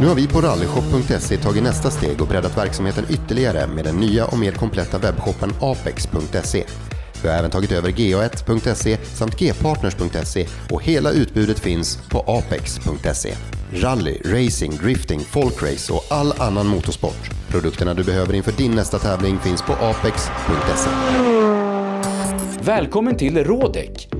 Nu har vi på rallyshop.se tagit nästa steg och breddat verksamheten ytterligare med den nya och mer kompletta webbshoppen apex.se. Vi har även tagit över ga1.se samt gpartners.se och hela utbudet finns på apex.se. Rally, racing, drifting, folkrace och all annan motorsport. Produkterna du behöver inför din nästa tävling finns på apex.se. Välkommen till Rådek!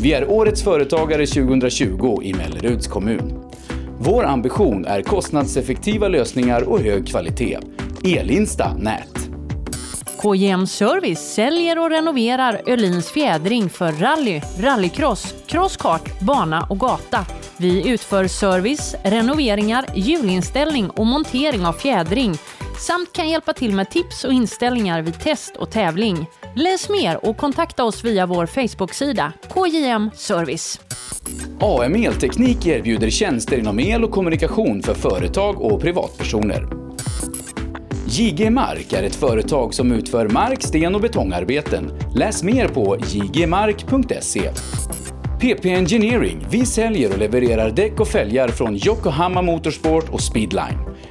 Vi är Årets Företagare 2020 i Melleruds kommun. Vår ambition är kostnadseffektiva lösningar och hög kvalitet. Elinsta Nät. KJM Service säljer och renoverar Öhlins fjädring för rally, rallycross, crosskart, bana och gata. Vi utför service, renoveringar, hjulinställning och montering av fjädring samt kan hjälpa till med tips och inställningar vid test och tävling. Läs mer och kontakta oss via vår Facebook-sida KJM Service. AM Elteknik erbjuder tjänster inom el och kommunikation för företag och privatpersoner. JG Mark är ett företag som utför mark-, sten och betongarbeten. Läs mer på jgmark.se. PP Engineering. Vi säljer och levererar däck och fälgar från Yokohama Motorsport och Speedline.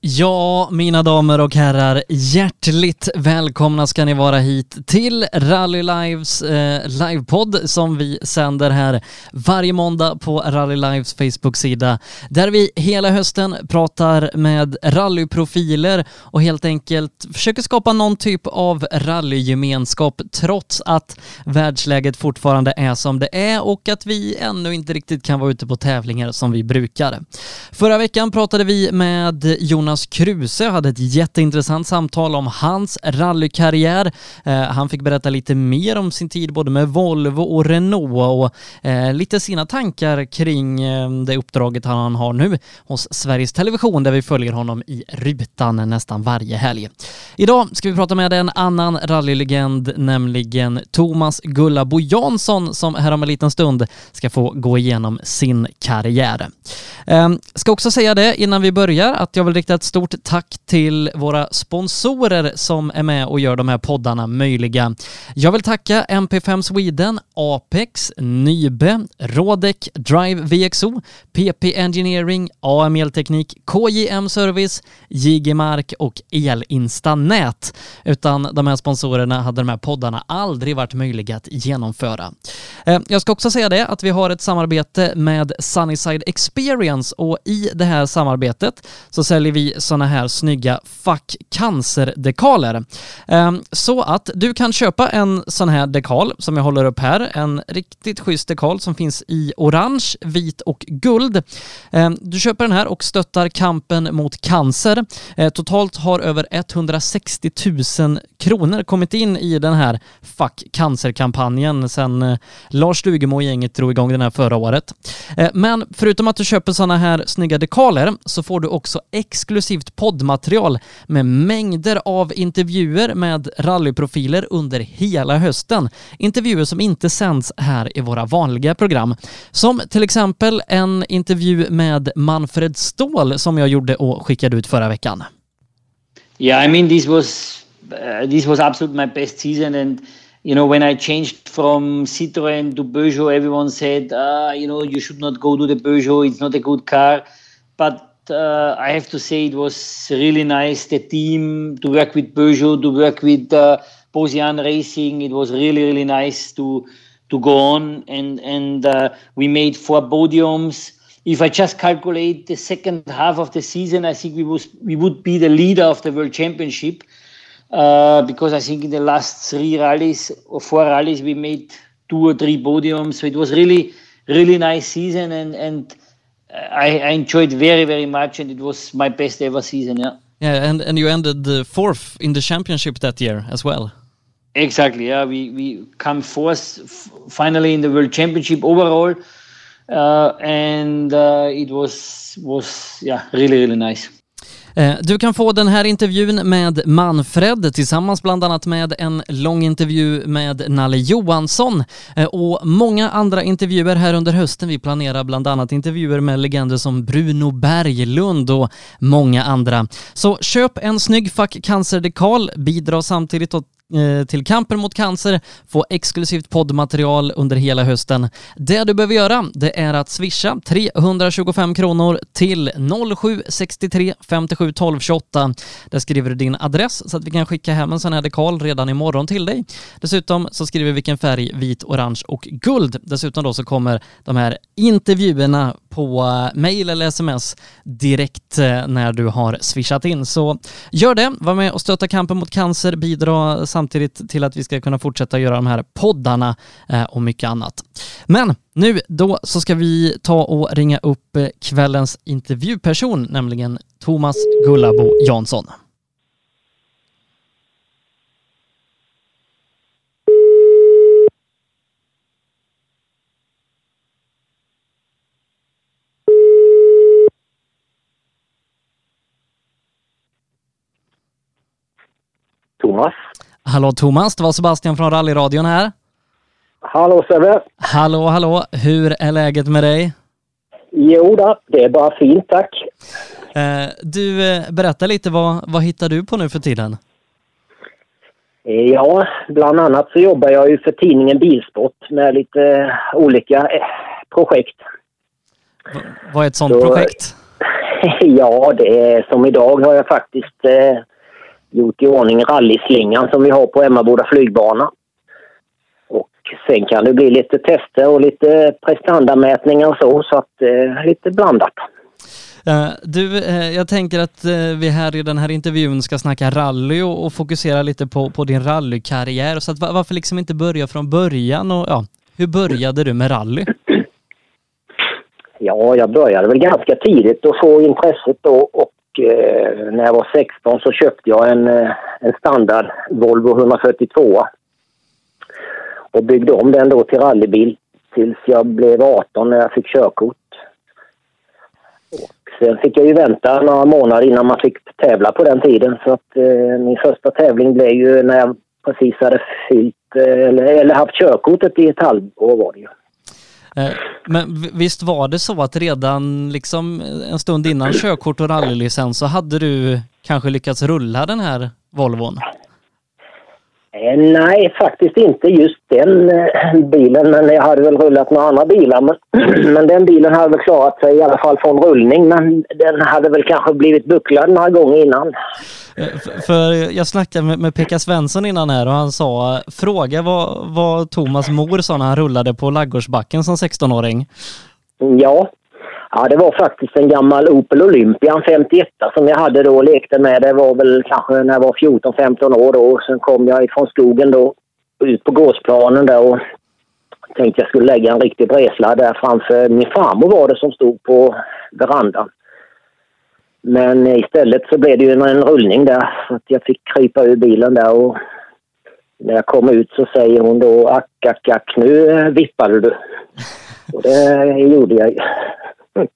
Ja, mina damer och herrar, hjärtligt välkomna ska ni vara hit till Rally Lives eh, livepodd som vi sänder här varje måndag på Rally Lives Facebook-sida där vi hela hösten pratar med rallyprofiler och helt enkelt försöker skapa någon typ av rallygemenskap trots att världsläget fortfarande är som det är och att vi ännu inte riktigt kan vara ute på tävlingar som vi brukar. Förra veckan pratade vi med Jonas Jonas Kruse hade ett jätteintressant samtal om hans rallykarriär. Eh, han fick berätta lite mer om sin tid både med Volvo och Renault och eh, lite sina tankar kring eh, det uppdraget han har nu hos Sveriges Television där vi följer honom i rutan nästan varje helg. Idag ska vi prata med en annan rallylegend, nämligen Thomas Gullabo Jansson som här om en liten stund ska få gå igenom sin karriär. Ehm, ska också säga det innan vi börjar att jag vill rikta ett stort tack till våra sponsorer som är med och gör de här poddarna möjliga. Jag vill tacka MP5 Sweden, Apex, Nybe, Rodec, Drive VXO, PP Engineering, AM Elteknik, KJM Service, JG Mark och nät, Utan de här sponsorerna hade de här poddarna aldrig varit möjliga att genomföra. Eh, jag ska också säga det att vi har ett samarbete med Sunnyside Experience och i det här samarbetet så säljer vi sådana här snygga Fuck Cancer-dekaler. Ehm, så att du kan köpa en sån här dekal som jag håller upp här, en riktigt schysst dekal som finns i orange, vit och guld. Ehm, du köper den här och stöttar kampen mot cancer. Eh, totalt har över 160 60 000 kronor kommit in i den här Fuck Cancer-kampanjen sedan eh, Lars Stugemo och gänget drog igång den här förra året. Eh, men förutom att du köper sådana här snygga dekaler så får du också exklusivt poddmaterial med mängder av intervjuer med rallyprofiler under hela hösten. Intervjuer som inte sänds här i våra vanliga program. Som till exempel en intervju med Manfred Ståhl som jag gjorde och skickade ut förra veckan. Yeah, I mean this was uh, this was absolutely my best season and you know when I changed from Citroën to Peugeot everyone said uh, you know you should not go to the Peugeot it's not a good car but uh, I have to say it was really nice the team to work with Peugeot, to work with uh, Bosian Racing. It was really really nice to to go on and and uh, we made four podiums. If I just calculate the second half of the season, I think we was we would be the leader of the world championship uh, because I think in the last three rallies or four rallies we made two or three podiums. So it was really really nice season and and I, I enjoyed very very much, and it was my best ever season. Yeah. Yeah, and and you ended the fourth in the championship that year as well. Exactly. Yeah, we we come fourth finally in the world championship overall, uh, Uh, and uh, it was was yeah really really nice. Eh, du kan få den här intervjun med Manfred tillsammans bland annat med en lång intervju med Nalle Johansson eh, och många andra intervjuer här under hösten. Vi planerar bland annat intervjuer med legender som Bruno Berglund och många andra. Så köp en snygg Fuck Cancer-dekal, bidra samtidigt åt Eh, till kampen mot cancer, få exklusivt poddmaterial under hela hösten. Det du behöver göra, det är att swisha 325 kronor till 0763 57 12 28. Där skriver du din adress så att vi kan skicka hem en sån här dekal redan imorgon till dig. Dessutom så skriver vi vilken färg, vit, orange och guld. Dessutom då så kommer de här intervjuerna på eh, mail eller sms direkt eh, när du har swishat in. Så gör det, var med och stötta kampen mot cancer, bidra samtidigt till att vi ska kunna fortsätta göra de här poddarna eh, och mycket annat. Men nu då så ska vi ta och ringa upp kvällens intervjuperson, nämligen Thomas Gullabo Jansson. Thomas. Hallå Thomas, det var Sebastian från Rallyradion här. Hallå Sebbe. Hallå, hallå. Hur är läget med dig? Jo då, det är bara fint tack. Eh, du, eh, berätta lite, vad, vad hittar du på nu för tiden? Eh, ja, bland annat så jobbar jag ju för tidningen Bilsport med lite olika eh, projekt. V vad är ett sånt så, projekt? ja, det är som idag har jag faktiskt eh, gjort i ordning rallyslingan som vi har på Emmaboda flygbana. Och sen kan det bli lite tester och lite prestandamätningar och så, så att eh, lite blandat. Uh, du, uh, jag tänker att uh, vi här i den här intervjun ska snacka rally och, och fokusera lite på, på din rallykarriär. Så att, varför liksom inte börja från början? Och, ja, hur började du med rally? Ja, jag började väl ganska tidigt att få intresset då och eh, när jag var 16 så köpte jag en, eh, en standard Volvo 142 och byggde om den då till rallybil tills jag blev 18 när jag fick körkort. Och sen fick jag ju vänta några månader innan man fick tävla på den tiden så att eh, min första tävling blev ju när jag precis hade fyllt, eh, eller, eller haft körkortet i ett halvår var det ju. Eh, men visst var det så att redan liksom en stund innan körkort och rallylicens så hade du kanske lyckats rulla den här Volvon? Eh, nej, faktiskt inte just den eh, bilen, men jag hade väl rullat några andra bilar. Men, men den bilen hade väl klarat sig i alla fall från rullning, men den hade väl kanske blivit bucklad några gånger innan. Eh, för jag snackade med, med Pekka Svensson innan här och han sa, fråga vad, vad Thomas mor sa när han rullade på Laggårdsbacken som 16-åring. Ja, Ja, det var faktiskt en gammal Opel Olympia, en 51 som jag hade då och lekte med. Det var väl kanske när jag var 14-15 år då. Sen kom jag ifrån skogen då ut på gårdsplanen där och tänkte jag skulle lägga en riktig bräsladd där framför min farmor var det som stod på verandan. Men istället så blev det ju en rullning där så att jag fick krypa ur bilen där och när jag kom ut så säger hon då ack, ack, ack, nu vippade du. Och det gjorde jag ju.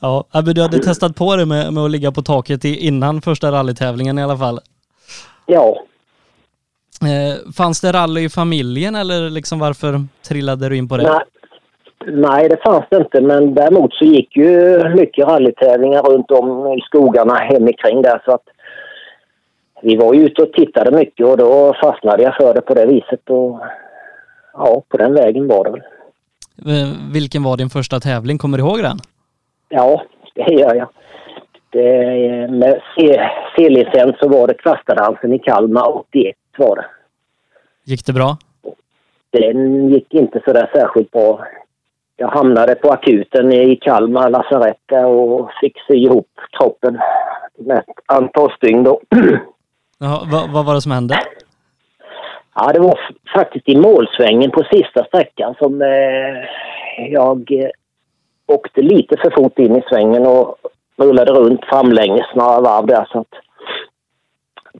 Ja, men du hade testat på det med, med att ligga på taket innan första rallytävlingen i alla fall. Ja. Eh, fanns det rally i familjen eller liksom varför trillade du in på det? Nej, nej, det fanns det inte. Men däremot så gick ju mycket rallytävlingar runt om i skogarna hemikring där. Så att vi var ju ute och tittade mycket och då fastnade jag för det på det viset. Och ja, på den vägen var det väl. Vilken var din första tävling? Kommer du ihåg den? Ja, det gör jag. Det, med C-licens så var det Kvastadansen i Kalmar 81 var det. Gick det bra? Den gick inte så där särskilt bra. Jag hamnade på akuten i Kalmar lasarett och fick sy ihop kroppen med ett antal stygn då. Jaha, vad, vad var det som hände? Ja, det var faktiskt i målsvängen på sista sträckan som eh, jag eh, åkte lite för fort in i svängen och rullade runt framlänges några varv där så att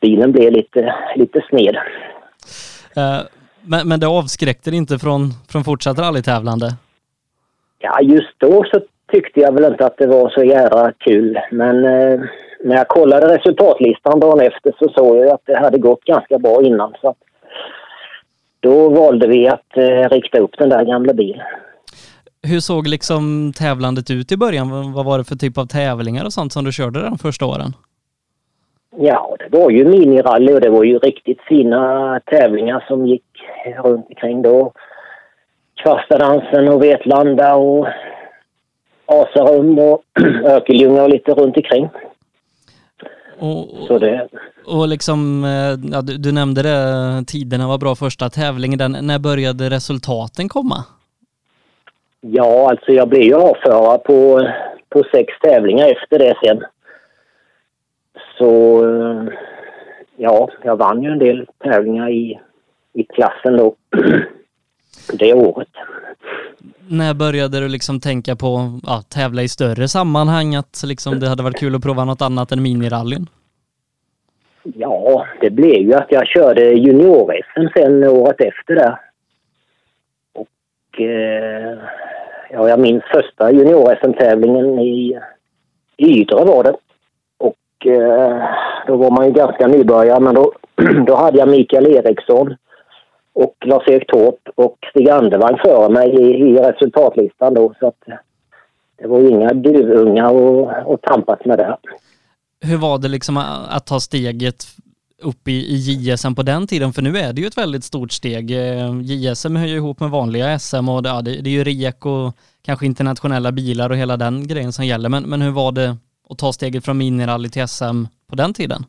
bilen blev lite, lite sned. Uh, men, men det avskräckte inte från, från fortsatt rallytävlande? Ja, just då så tyckte jag väl inte att det var så jävla kul. Men eh, när jag kollade resultatlistan dagen efter så såg jag att det hade gått ganska bra innan. Så då valde vi att eh, rikta upp den där gamla bilen. Hur såg liksom tävlandet ut i början? Vad var det för typ av tävlingar och sånt som du körde de första åren? Ja, det var ju minirally och det var ju riktigt fina tävlingar som gick runt omkring då. Kvastadansen och Vetlanda och Asarum och Örkelljunga och lite runt omkring. Och, Så det... och liksom, eh, ja, du, du, nämnde det, tiderna var bra första tävlingen. Den, när började resultaten komma? Ja, alltså jag blev ju avförare på, på sex tävlingar efter det sen. Så ja, jag vann ju en del tävlingar i, i klassen då det året. När började du liksom tänka på att ja, tävla i större sammanhang? Att liksom det hade varit kul att prova något annat än minirallyn? Ja, det blev ju att jag körde junior-SM sen året efter det. Och eh, ja, jag minns första junior-SM-tävlingen i Ydre var det. Och eh, då var man ju ganska nybörjare men då, då hade jag Mikael Eriksson och Lars-Erik Torp och Stig Andervang före mig i, i resultatlistan då. Så att det var inga duvungar att tampas med det. Hur var det liksom att ta steget upp i, i JSM på den tiden? För nu är det ju ett väldigt stort steg. Eh, JSM hör ju ihop med vanliga SM och det, ja, det, det är ju REK och kanske internationella bilar och hela den grejen som gäller. Men, men hur var det att ta steget från minirally till SM på den tiden?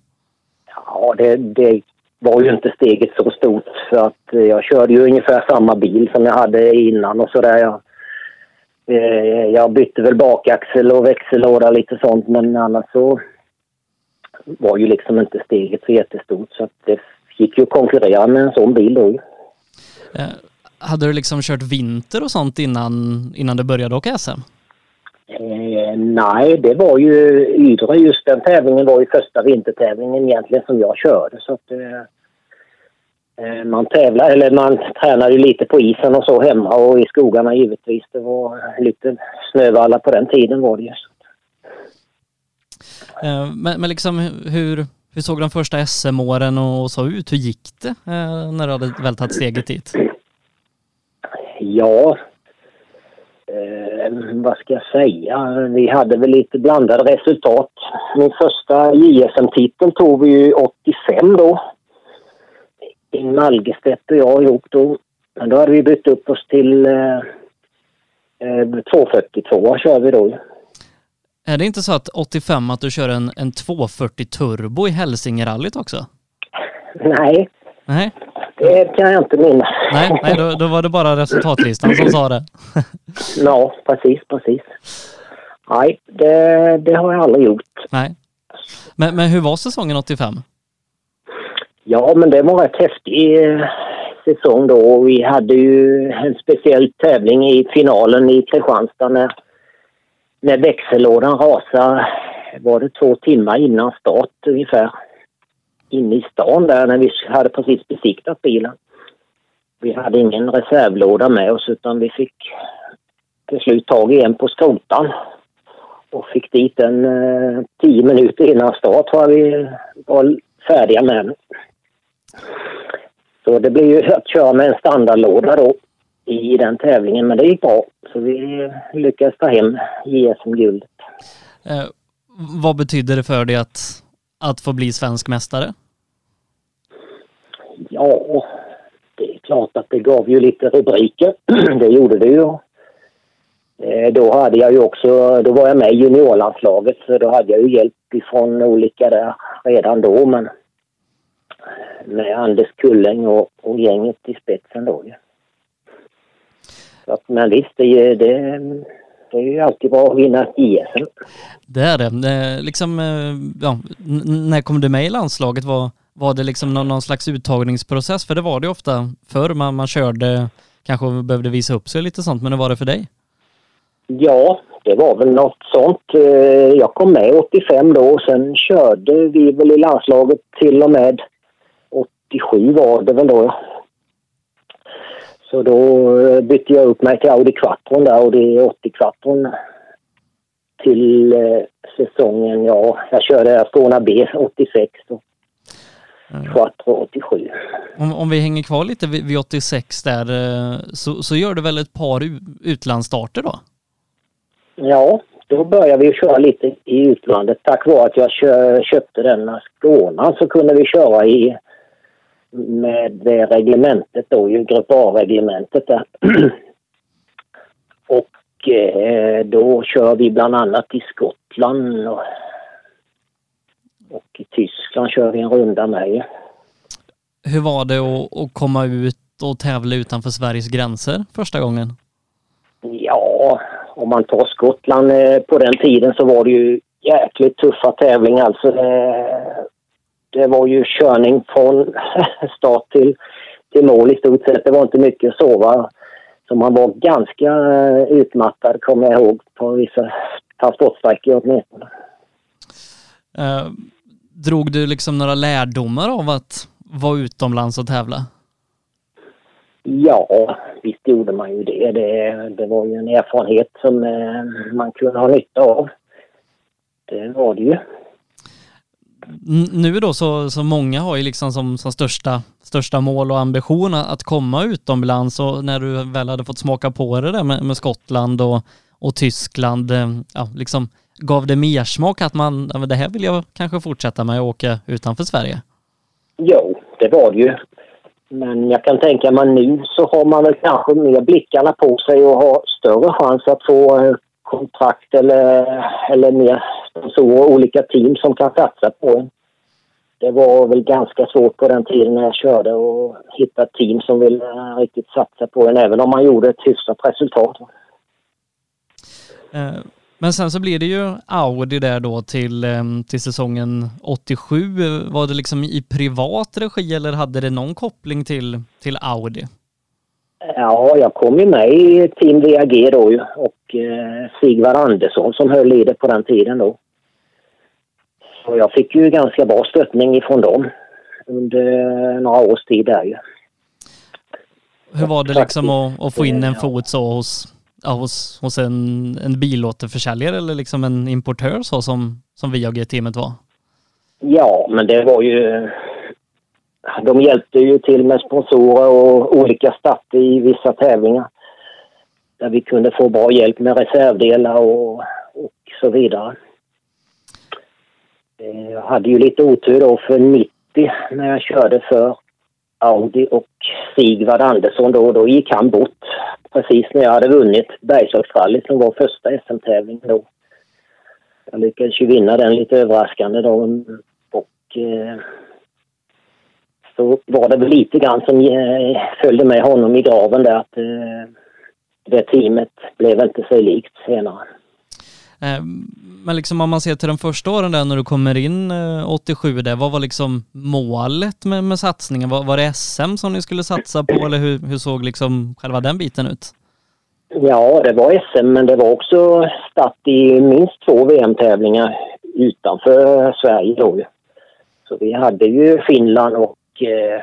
Ja, det, det var ju inte steget så stort för att eh, jag körde ju ungefär samma bil som jag hade innan och sådär. Jag, eh, jag bytte väl bakaxel och växellåda lite sånt men annars så var ju liksom inte steget så jättestort så att det gick ju att konkurrera med en sån bil då. Eh, hade du liksom kört vinter och sånt innan, innan du började åka SM? Eh, nej, det var ju Ydre. Just den tävlingen var ju första vintertävlingen egentligen som jag körde. Så att, eh, eh man tävlar, eller man tränade ju lite på isen och så hemma och i skogarna givetvis. Det var lite snövallar på den tiden var det ju. Eh, men, men liksom hur, hur såg de första SM-åren och så ut? Hur gick det när du hade väl tagit steget dit? Ja, vad ska jag säga? Vi hade väl lite blandade resultat. Min första JSM-titel tog vi ju 85 då. Ingemar Algestedt och jag ihop då. Men då hade vi bytt upp oss till eh, 242 eh, kör vi då. Är det inte så att 85 att du kör en, en 240 turbo i Hälsingerallyt också? Nej. Nej. Det kan jag inte minnas. Nej, nej då, då var det bara resultatlistan som sa det. ja, precis, precis. Nej, det, det har jag aldrig gjort. Nej. Men, men hur var säsongen 85? Ja, men det var rätt häftig eh, säsong då. Vi hade ju en speciell tävling i finalen i Kristianstad när, när växellådan rasade. Var det två timmar innan start ungefär. Inne i stan där när vi hade precis besiktat bilen. Vi hade ingen reservlåda med oss utan vi fick till slut tag i en på skrotan och fick dit den eh, tio minuter innan start var vi var färdiga med den. Så det blev ju att köra med en standardlåda då i den tävlingen, men det gick bra. Så vi lyckades ta hem JSM-guldet. Eh, vad betyder det för dig att, att få bli svensk mästare? Ja, det är klart att det gav ju lite rubriker. det gjorde det ju. Eh, då hade jag ju också, då var jag med i juniorlandslaget så då hade jag ju hjälp ifrån olika där redan då men med Anders Kulling och, och gänget i spetsen då ju. Så att, men visst, det, det, det är ju alltid bra att vinna ISM. Det är det. Eh, liksom, eh, ja, när kom du med i landslaget? Var, var det liksom någon, någon slags uttagningsprocess? För det var det ofta förr. Man, man körde, kanske behövde visa upp sig lite sånt, men hur var det för dig? Ja, det var väl något sånt. Eh, jag kom med 85 då och sen körde vi väl i landslaget till och med 87 var det väl då. Så då eh, bytte jag upp mig till Audi Quattron där, Audi 80 Quattron till eh, säsongen, ja, jag körde Astorna B 86 och Quattro 87. Om, om vi hänger kvar lite vid, vid 86 där, så, så gör du väl ett par utlandsstarter då? Ja, då började vi köra lite i utlandet. Tack vare att jag köpte den Skånan så kunde vi köra i med det reglementet då, ju Grupp A-reglementet där. och eh, då kör vi bland annat i Skottland och, och i Tyskland kör vi en runda med. Hur var det att, att komma ut och tävla utanför Sveriges gränser första gången? Ja, om man tar Skottland eh, på den tiden så var det ju jäkligt tuffa tävlingar. Alltså det, det var ju körning från start till, till mål i stort sett. Det var inte mycket att sova. Så man var ganska eh, utmattad kommer jag ihåg på vissa transportsträckor åtminstone. Uh, drog du liksom några lärdomar av att vara utomlands och tävla? Ja, visst gjorde man ju det. Det, det var ju en erfarenhet som eh, man kunde ha nytta av. Det var det ju. Nu då så, så många har ju liksom som, som största, största mål och ambition att komma utomlands och när du väl hade fått smaka på det där med, med Skottland och, och Tyskland, eh, ja, liksom gav det mer smak att man, det här vill jag kanske fortsätta med och åka utanför Sverige? Jo, det var det ju. Men jag kan tänka mig nu så har man väl kanske mer blickarna på sig och har större chans att få eh, kontrakt eller, eller mer sponsorer och olika team som kan satsa på en. Det var väl ganska svårt på den tiden när jag körde att hitta team som ville riktigt satsa på en även om man gjorde ett hyfsat resultat. Eh, men sen så blir det ju Audi där då till, eh, till säsongen 87. Var det liksom i privat regi eller hade det någon koppling till, till Audi? Ja, jag kom ju med i Team VAG då ju och eh, Sigvard Andersson som höll i det på den tiden då. Så jag fick ju ganska bra stöttning ifrån dem under några års tid där ju. Hur var det liksom att, att få in en fot så hos ja, hos, hos en, en bilåterförsäljare eller liksom en importör så som, som VAG-teamet var? Ja, men det var ju... De hjälpte ju till med sponsorer och olika starter i vissa tävlingar. Där vi kunde få bra hjälp med reservdelar och, och så vidare. Eh, jag hade ju lite otur då för 90 när jag körde för Audi och Sigvard Andersson då. Då gick han bort precis när jag hade vunnit Bergslagsrallyt som var första SM-tävlingen då. Jag lyckades ju vinna den lite överraskande då och eh, så var det väl lite grann som eh, följde med honom i graven där att eh, det teamet blev inte sig likt senare. Eh, men liksom om man ser till de första åren där när du kommer in 87 där, vad var liksom målet med, med satsningen? Var, var det SM som ni skulle satsa på eller hur, hur såg liksom själva den biten ut? Ja, det var SM men det var också start i minst två VM-tävlingar utanför Sverige då Så vi hade ju Finland och eh,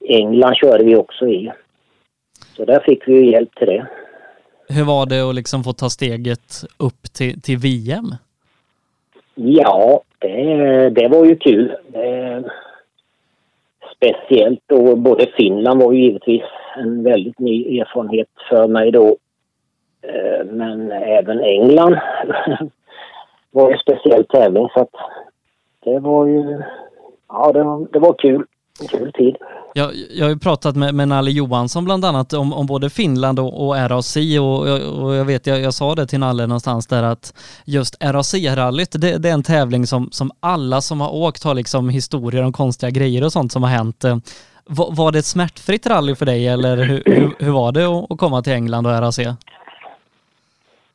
England körde vi också i. Så där fick vi hjälp till det. Hur var det att liksom få ta steget upp till, till VM? Ja, det, det var ju kul. Det, speciellt då, både Finland var ju givetvis en väldigt ny erfarenhet för mig då. Eh, men även England var en speciell tävling så att det var ju, ja det var, det var kul. En kul tid. Jag, jag har ju pratat med, med Nalle Johansson bland annat om, om både Finland och, och RAC och, och jag vet, jag, jag sa det till Nalle någonstans där att just RAC-rallyt, det, det, är en tävling som, som alla som har åkt har liksom historier om konstiga grejer och sånt som har hänt. Eh, var, var det ett smärtfritt rally för dig eller hur, hur, hur var det att, att komma till England och RAC?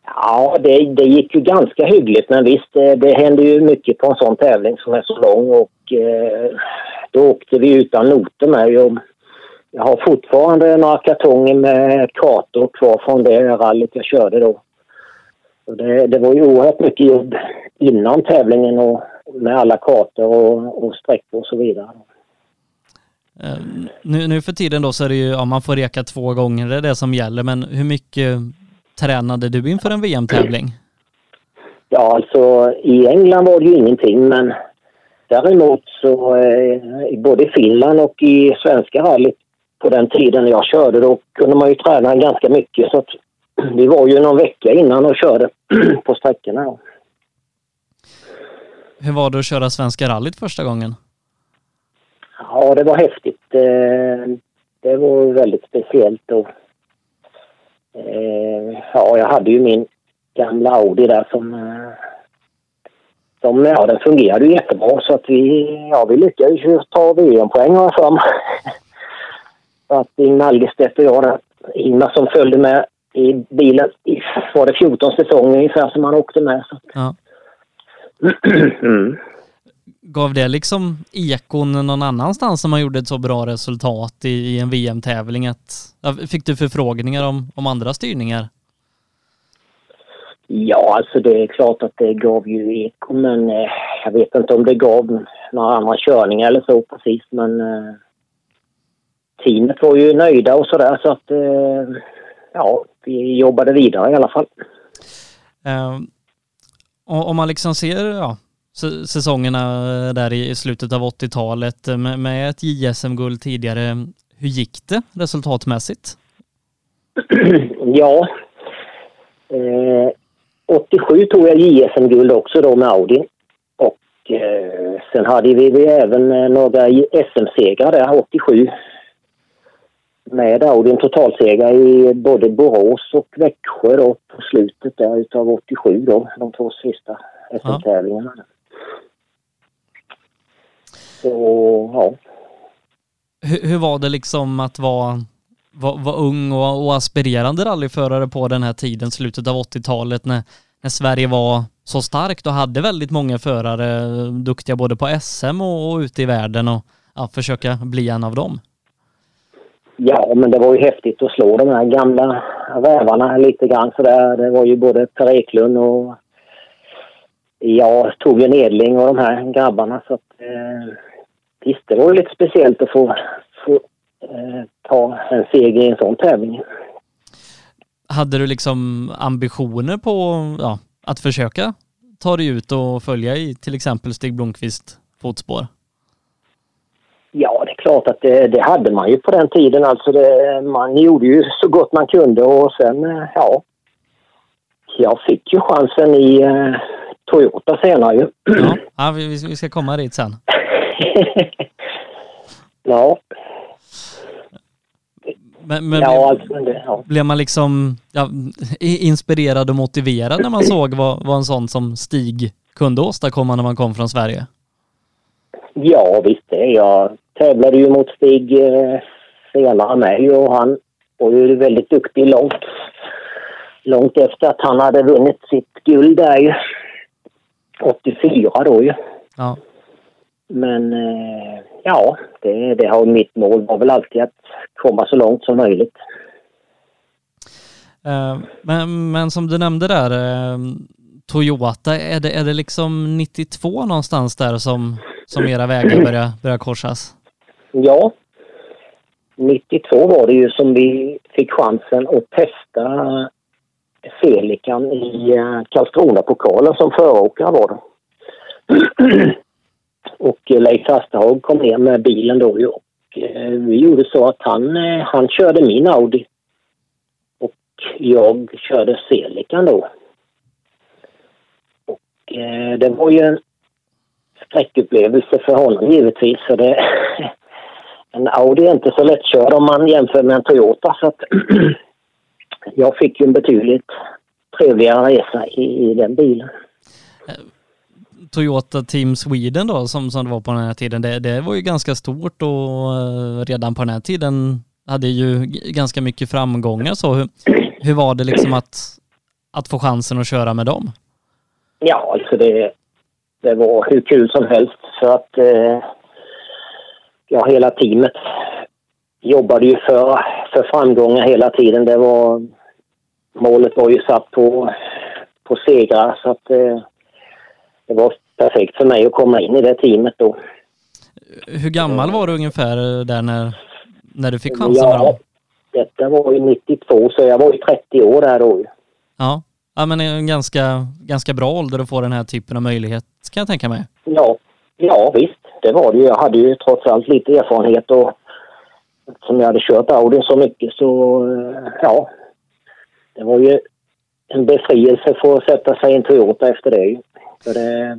Ja, det, det gick ju ganska hyggligt men visst, det, det händer ju mycket på en sån tävling som är så lång och eh, då åkte vi utan noter med. Jag, jag har fortfarande några kartonger med kartor kvar från det rallyt jag körde då. Det, det, var ju oerhört mycket jobb innan tävlingen och med alla kartor och, och sträckor och så vidare. Uh, nu, nu för tiden då så är det ju, ja man får reka två gånger, det är det som gäller, men hur mycket tränade du inför en VM-tävling? Ja, alltså i England var det ju ingenting, men däremot så eh, både i Finland och i svenska rallyt på den tiden jag körde, då kunde man ju träna ganska mycket. Så att vi var ju någon vecka innan och körde på sträckorna. Hur var det att köra Svenska rallyt första gången? Ja, det var häftigt. Eh, det var väldigt speciellt. Och ja, jag hade ju min gamla Audi där som, eh, som ja, den fungerade ju jättebra så att vi, ja, vi lyckades ju ta VM-poäng har jag för mig. så att Ingmar Algerstedt och jag där, Ingmar som följde med i bilen i, var det 14 säsonger ungefär som han åkte med. Så. Ja. mm gav det liksom ekon någon annanstans som man gjorde ett så bra resultat i, i en VM-tävling? fick du förfrågningar om, om andra styrningar? Ja, alltså det är klart att det gav ju eko, men eh, jag vet inte om det gav några andra körningar eller så precis, men eh, teamet var ju nöjda och sådär så att eh, ja, vi jobbade vidare i alla fall. Um, om man liksom ser ja, säsongerna där i slutet av 80-talet med, med ett JSM-guld tidigare. Hur gick det resultatmässigt? Ja, eh, 87 tog jag JSM-guld också då med Audi. Och eh, sen hade vi, vi även eh, några SM-segrar där 87. Med Audi, en totalseger i både Borås och Växjö då på slutet där utav 87 då, de två sista SM-tävlingarna. Ja. Så, ja. Hur, hur, var det liksom att vara, vara, vara ung och, och aspirerande rallyförare på den här tiden, slutet av 80-talet, när, när Sverige var så starkt och hade väldigt många förare duktiga både på SM och, och ute i världen och ja, försöka bli en av dem? Ja, men det var ju häftigt att slå de här gamla rävarna lite grann sådär. Det var ju både Per Eklund och jag tog ju Edling och de här grabbarna så att eh, visst, det var ju lite speciellt att få, få eh, ta en seger i en sån tävling. Hade du liksom ambitioner på ja, att försöka ta dig ut och följa i till exempel Stig Blomqvist fotspår? Ja, det är klart att det, det, hade man ju på den tiden. Alltså det, man gjorde ju så gott man kunde och sen, eh, ja. Jag fick ju chansen i eh, Toyota senare ju. Ja, ja vi, vi ska komma dit sen. ja. Men, men ja, alltså, det, ja. blev man liksom ja, inspirerad och motiverad när man såg vad, vad en sån som Stig kunde åstadkomma när man kom från Sverige? Ja, visst det. Jag tävlade ju mot Stig eh, senare med och han var ju väldigt duktig långt långt efter att han hade vunnit sitt guld där ju. 84 då ju. Ja. Men eh, ja, det, det har mitt mål var väl alltid att komma så långt som möjligt. Eh, Men, men som du nämnde där, eh, Toyota, är det, är det liksom 92 någonstans där som, som era vägar börjar, börjar korsas? Ja, 92 var det ju som vi fick chansen att testa Felikan i eh, Karlskrona-pokalen som föråkare var det. och eh, Leif Hasterhag kom ner med bilen då ju och eh, vi gjorde så att han, han körde min Audi. Och jag körde Celican då. Och det var ju en skräckupplevelse för honom givetvis. för det, en Audi är inte så lättkörd om man jämför med en Toyota. Så att jag fick ju en betydligt trevligare resa i, i den bilen. Toyota Team Sweden då, som, som det var på den här tiden, det, det var ju ganska stort och eh, redan på den här tiden hade ju ganska mycket framgångar. Så hur, hur var det liksom att, att få chansen att köra med dem? Ja, alltså det, det var hur kul som helst för att eh, ja, hela teamet jobbade ju för, för framgångar hela tiden. Det var, målet var ju satt på, på segrar så att eh, det var perfekt för mig att komma in i det teamet då. Hur gammal var du ungefär där när, när du fick chansen Ja, detta var ju 92 så jag var ju 30 år där då. Ja. ja, men en ganska, ganska bra ålder att få den här typen av möjlighet kan jag tänka mig. Ja, ja visst. Det var det ju. Jag hade ju trots allt lite erfarenhet och som jag hade kört Audi så mycket så eh, ja. Det var ju en befrielse för att sätta sig i en Toyota efter det. För det,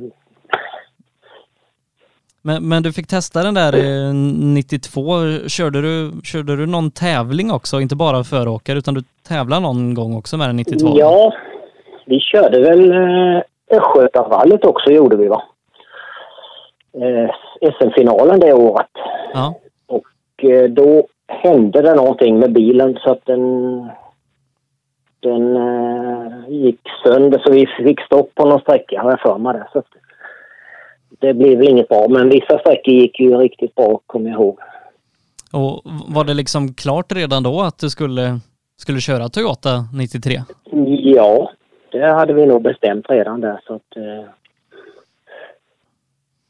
Men, men du fick testa den där eh, 92. Körde du, körde du någon tävling också? Inte bara föråkare utan du tävlade någon gång också med den 92? ja, vi körde väl eh, Östgötavallet också gjorde vi va. Eh, SM-finalen det året. Ja. Eh, då hände det någonting med bilen så att den, den eh, gick sönder så vi fick stopp på någon sträcka har jag för mig det. Så det blev inget bra men vissa sträckor gick ju riktigt bra kommer jag ihåg. Och var det liksom klart redan då att du skulle, skulle köra Toyota 93? Ja, det hade vi nog bestämt redan där så att eh,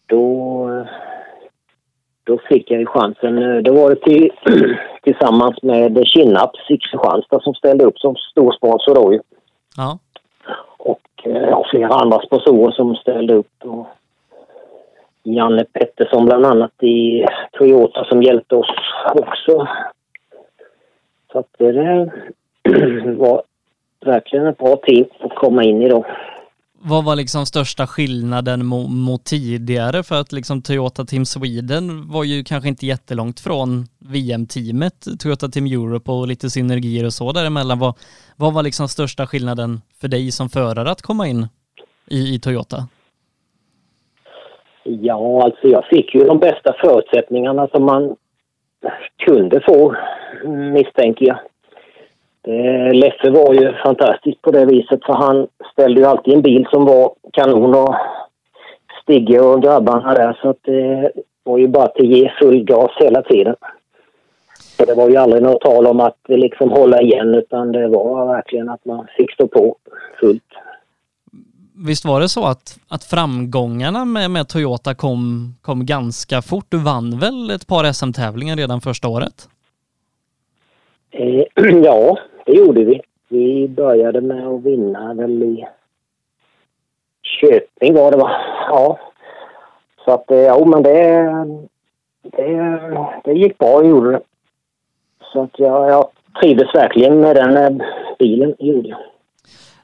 då, då fick jag ju chansen. Eh, Då var det till, tillsammans med Kinnaps i Kristianstad som ställde upp som stor sponsor då ju. Ja. Och eh, ja, flera andra sponsorer som ställde upp. Och Janne Pettersson bland annat i Toyota som hjälpte oss också. Så att det var verkligen ett bra team att komma in i då. Vad var liksom största skillnaden mot, mot tidigare? För att liksom Toyota Team Sweden var ju kanske inte jättelångt från VM-teamet, Toyota Team Europe och lite synergier och så däremellan. Vad, vad var liksom största skillnaden för dig som förare att komma in i, i Toyota? Ja, alltså jag fick ju de bästa förutsättningarna som man kunde få, misstänker jag. Eh, Leffe var ju fantastisk på det viset för han ställde ju alltid en bil som var kanon och Stigge och grabbarna där så att det var ju bara att ge full gas hela tiden. Så det var ju aldrig något tal om att liksom hålla igen utan det var verkligen att man fick stå på fullt. Visst var det så att, att framgångarna med, med Toyota kom, kom ganska fort? Du vann väl ett par SM-tävlingar redan första året? Eh, ja, det gjorde vi. Vi började med att vinna väl i Köping var det va? Ja. Så att eh, ja, men det, det, det gick bra, gjorde det. Så att jag, jag trivdes verkligen med den eh, bilen, gjorde jag.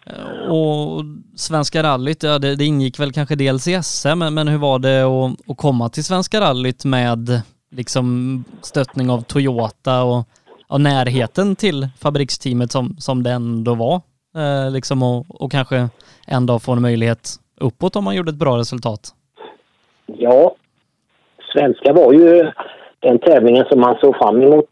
Eh, och Svenska rallyt, ja, det, det ingick väl kanske dels i SM, men, men hur var det att, att komma till Svenska rallyt med liksom stöttning av Toyota och, och närheten till fabriksteamet som, som det ändå var? Eh, liksom och, och kanske en dag få en möjlighet uppåt om man gjorde ett bra resultat. Ja, svenska var ju den tävlingen som man såg fram emot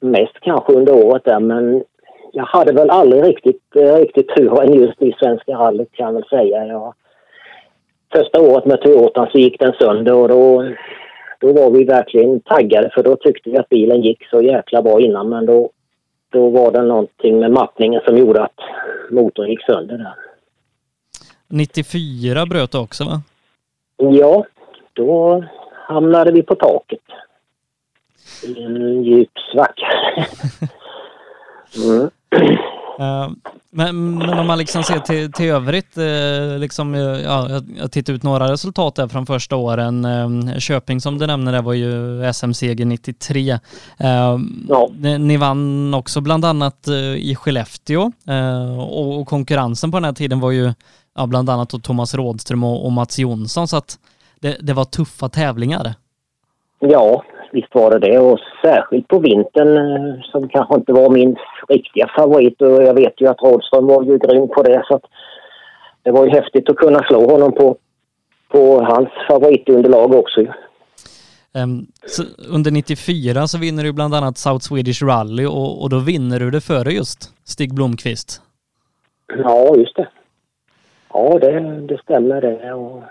mest kanske under året där men jag hade väl aldrig riktigt, eh, riktigt turen just i Svenska rallyt kan jag väl säga. Jag, första året med Toyotan så gick den sönder och då, då var vi verkligen taggade för då tyckte vi att bilen gick så jäkla bra innan men då, då var det någonting med mappningen som gjorde att motorn gick sönder där. 94 bröt du också va? Ja, då hamnade vi på taket. I en djup svacka. mm. Uh, men, men, om man liksom ser till, till övrigt, uh, liksom, uh, ja, jag, jag tittar ut några resultat där från första åren. Köping som du nämnde där var ju SM-seger 93. Ja. Ni, ni, vann också bland annat i Skellefteå och, och, konkurrensen på den här tiden var ju ja, bland annat Thomas Rådström och, och Mats Jonsson så att det, det var tuffa tävlingar. Ja, visst var det det och särskilt på vintern eh, som kanske inte var min riktiga favorit och jag vet ju att Rådström var ju grym på det så det var ju häftigt att kunna slå honom på, på hans favoritunderlag också. Um, under 94 så vinner du bland annat South Swedish Rally och, och då vinner du det före just Stig Blomqvist. Ja, just det. Ja, det, det stämmer det. Och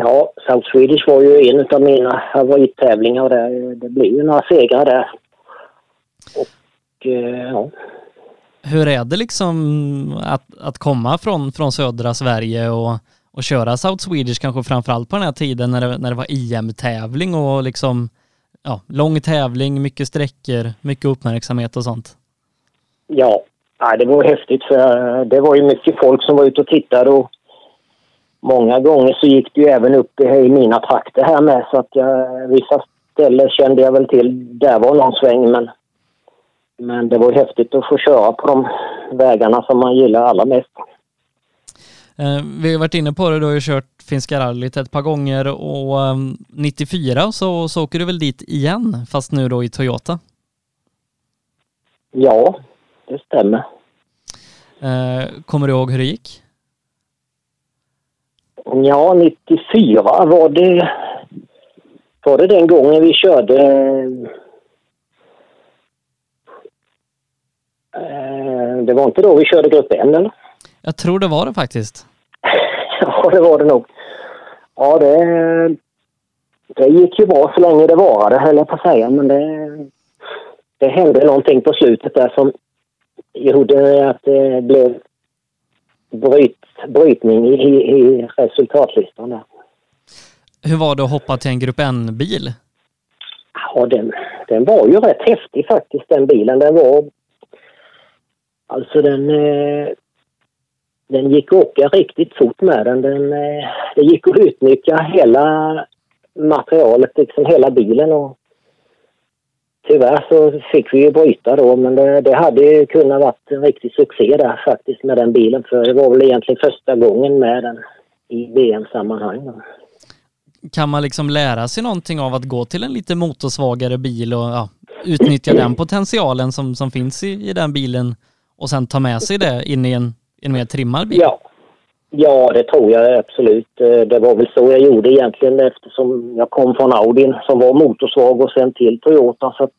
Ja, South Swedish var ju en av mina favorittävlingar och det, det blir ju några segrar där. Och eh, ja. Hur är det liksom att, att komma från, från södra Sverige och, och köra South Swedish kanske framförallt på den här tiden när det, när det var EM-tävling och liksom ja, lång tävling, mycket sträckor, mycket uppmärksamhet och sånt? Ja, det var häftigt för det var ju mycket folk som var ute och tittade och många gånger så gick det ju även upp i mina trakter här med så att jag, vissa ställen kände jag väl till. Där var någon sväng men, men det var häftigt att få köra på de vägarna som man gillar allra mest. Eh, vi har varit inne på det, du har ju kört Finska rallyt ett par gånger och 94 ehm, så, så åker du väl dit igen fast nu då i Toyota? Ja, det stämmer. Eh, kommer du ihåg hur det gick? Ja, 94 var det... Var det den gången vi körde... Eh, det var inte då vi körde Grupp N, eller? Jag tror det var det faktiskt. ja, det var det nog. Ja, det... Det gick ju bra så länge det varade, höll jag på att säga, men det... Det hände någonting på slutet där som gjorde att det blev bryt, brytning i, i resultatlistan. Där. Hur var det att hoppa till en Grupp N-bil? Ja, den, den var ju rätt häftig faktiskt den bilen. Den var... Alltså den... Eh, den gick att åka riktigt fort med den. den eh, det gick att utnyttja hela materialet, liksom hela bilen och tyvärr så fick vi ju bryta då men det, det hade ju kunnat varit en riktig succé där faktiskt med den bilen för det var väl egentligen första gången med den i VM-sammanhang. Kan man liksom lära sig någonting av att gå till en lite motorsvagare bil och ja, utnyttja den potentialen som, som finns i, i den bilen och sen ta med sig det in i en, en mer trimmad bil? Ja, Ja, det tror jag absolut. Eh, det var väl så jag gjorde egentligen eftersom jag kom från Audin som var motorsvag och sen till Toyota. Så att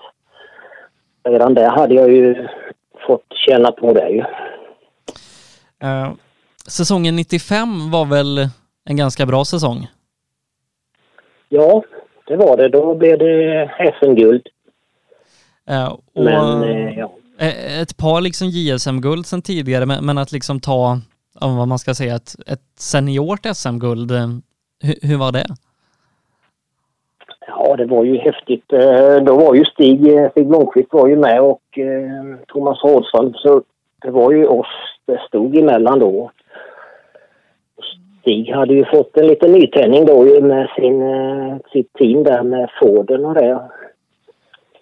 redan där hade jag ju fått känna på det ju. Uh, säsongen 95 var väl en ganska bra säsong? Ja, det var det. Då blev det SM-guld. Uh, men, uh, ja. Ett par liksom JSM-guld sen tidigare, men, men att liksom ta om vad man ska säga, ett, ett seniort SM-guld. Eh, hur, hur, var det? Ja, det var ju häftigt. Eh, då var ju Stig, eh, Stig Blomqvist var ju med och Thomas Rådström, så det var ju oss det stod emellan då. Stig hade ju fått en liten nytändning då med sin, sitt team där med Forden och det.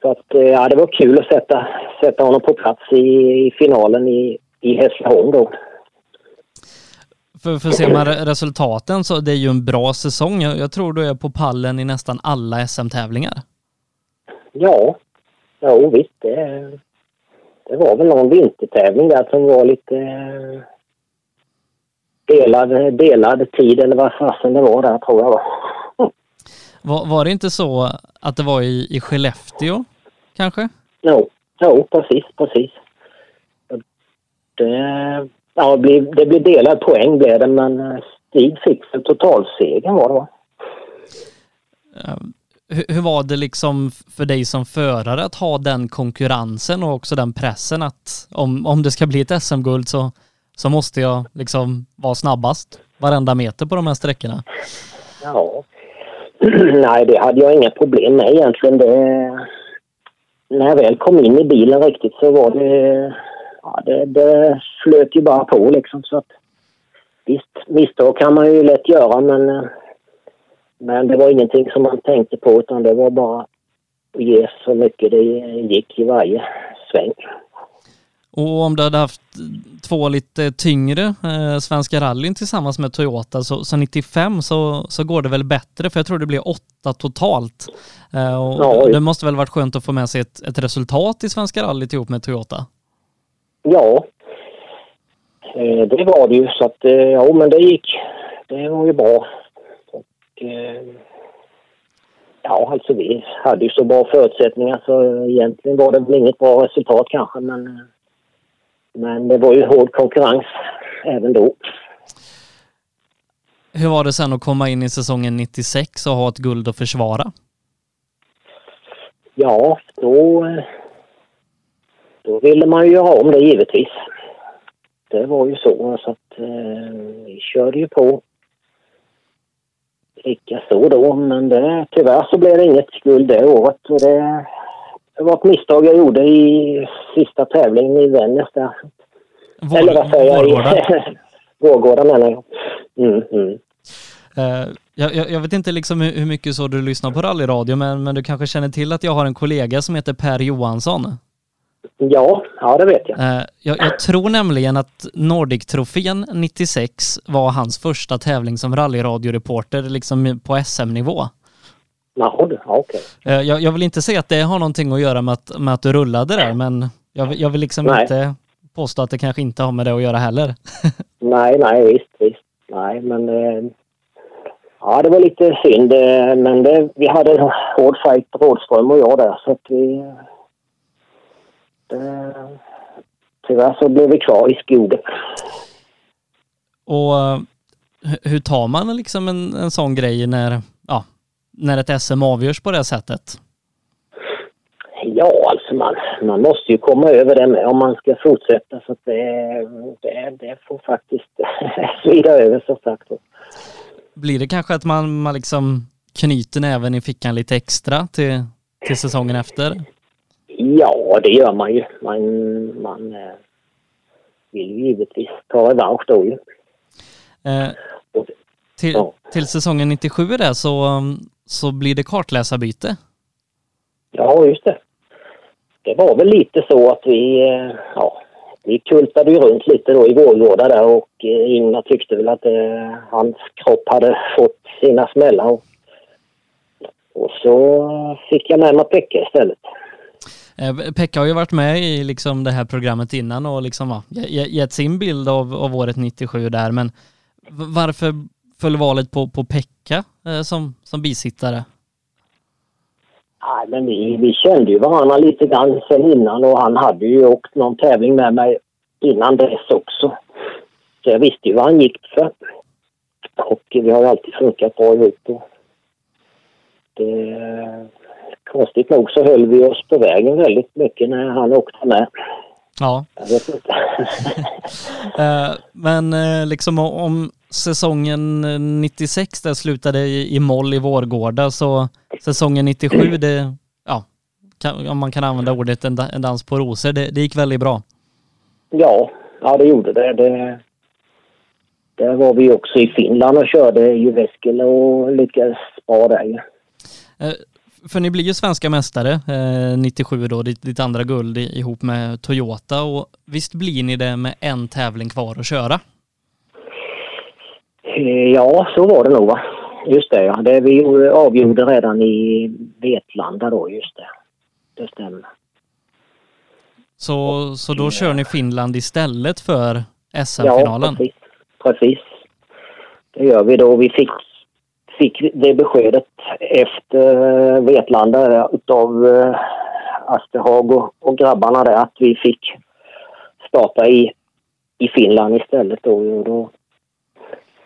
Så att, ja, det var kul att sätta, sätta honom på plats i, i finalen i, i Hässleholm då. För, för ser man resultaten så det är ju en bra säsong. Jag, jag tror du är på pallen i nästan alla SM-tävlingar. Ja, jo visst. Det, det var väl någon vintertävling där som var lite eh, delad, delad tid eller vad fasen det var där tror jag. Var, var det inte så att det var i, i Skellefteå kanske? Jo, jo precis, precis. det, ja, det, blev, det blev delad poäng blev det, men eh, Stig fick för totalsegern var det va? Hur, hur var det liksom för dig som förare att ha den konkurrensen och också den pressen att om, om det ska bli ett SM-guld så, så måste jag liksom vara snabbast varenda meter på de här sträckorna? Ja. Nej, det hade jag inga problem med egentligen. Det, när jag väl kom in i bilen riktigt så var det... Ja, det, det flöt ju bara på liksom så att... Visst, misstag kan man ju lätt göra men... Men det var ingenting som man tänkte på utan det var bara att ge så mycket det gick i varje sväng. Och om du hade haft två lite tyngre eh, Svenska rallyn tillsammans med Toyota så, så 95 så, så går det väl bättre för jag tror det blir åtta totalt. Eh, och Ja, det måste väl varit skönt att få med sig ett, ett resultat i Svenska rallyt ihop med Toyota? Ja, eh, det var det ju så att eh, ja men det gick. Det var ju bra. Och, eh, ja alltså vi hade ju så bra förutsättningar så egentligen var det väl inget bra resultat kanske men men det var ju hård konkurrens även då. Hur var det sen att komma in i säsongen 96 och ha ett guld att försvara? Ja, då, då ville man ju göra om det givetvis. Det var ju så, så att eh, vi körde ju på lika så då, men det, tyvärr så blev det inget guld det året. Och det, det var ett misstag jag gjorde i sista tävlingen i Vännäs där. Vår, Eller vad säger jag? Vårgårda. Vårgårda menar jag. Mm, mm. Jag, jag, jag vet inte liksom hur, hur mycket så du lyssnar på rallyradio men, men du kanske känner till att jag har en kollega som heter Per Johansson. Ja, ja det vet jag. Eh, jag, jag tror nämligen att Nordic-trofén 96 var hans första tävling som rallyradioreporter liksom på SM-nivå. Jaha du, ja, okej. Eh, jag, jag vill inte säga att det har någonting att göra med att, med att du rullade där men jag, vill- jag vill liksom Nej. inte påstå att det kanske inte har med det att göra heller. Nej, nej, visst, visst. Nej, men... Eh, ja, det var lite synd. eh, Men det, vi hade en hård fight, Rådström och jag där, så att vi... Det, tyvärr så blev vi kvar i skogen. Och eh, hu- hur tar man liksom en, en sån grej när, ja, när ett SM avgörs på det sättet? Ja, alltså man, man måste ju komma över det med om man ska fortsätta. Så att det, det, det får faktiskt svida över så sagt. Blir det kanske att man, man liksom knyter näven i fickan lite extra till, till säsongen efter? Ja, det gör man ju. Man, man eh, vill ju givetvis ta revansch då ju. Eh, till, Ja. till säsongen 97 där så, um, så blir det kartläsarbyte. Ja, just det. Det var väl lite så att vi, eh, ja, vi kultade ju runt lite då i Vårgårda där och eh, Ingmar tyckte väl att eh, hans kropp hade fått sina smällar. Och, och så fick jag med mig Pekka istället. Eh, Pekka har ju varit med i liksom det här programmet innan och liksom, va, gett sin bild av, av året 97 där, men varför föll valet på, på Pekka eh, som, som bisittare? Nej, men vi, vi kände ju varandra lite grann sen innan och han hade ju åkt någon tävling med mig innan dess också. Så jag visste ju vad han gick för. Och vi har ju alltid funkat bra ihop. Och det, konstigt nog så höll vi oss på vägen väldigt mycket när han åkte med. Ja, Jag vet inte. Eh, Men eh, liksom om säsongen eh, 96 där slutade i, i moll i Vårgårda så säsongen 97 det, ja, kan, om man kan använda ordet en, da- en dans på rosor, det, det gick väldigt bra. ja, ja, det gjorde det. det. Där var vi också i Finland och körde Jyväskylä och lyckades bra där. Eh, För ni blir ju svenska mästare eh, 97 då, ditt, ditt andra guld ihop med Toyota och visst blir ni det med en tävling kvar att köra? Eh, Ja, så var det nog va. Just det ja. Det vi avgjorde redan i Vetlanda då, just det. Det stämmer. Så, så då kör ni Finland istället för Ja, SM-finalen? precis. Precis. Det gör vi då. Vi fick, fick det beskedet efter eh, Vetlanda utav uh, Asterhag och, och grabbarna där att vi fick starta i i Finland istället då. Och då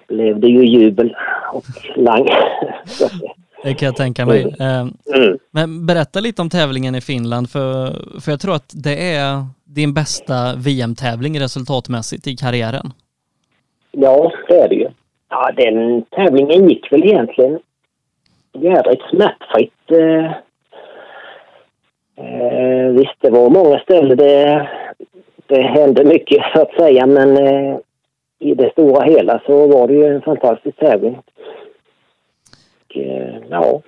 blev det ju jubel och lang. Det kan jag tänka mig. Eh, Mm. Men berätta lite om tävlingen i Finland, för, för jag tror att det är din bästa VM-tävling resultatmässigt i karriären. Ja, det är det ju. Ja, den tävlingen gick väl egentligen jädrigt smärtfritt. Eh, eh, visst, det var många ställen det, det hände mycket så att säga, men eh, i det stora hela så var det ju en fantastisk tävling. Och, eh, ja,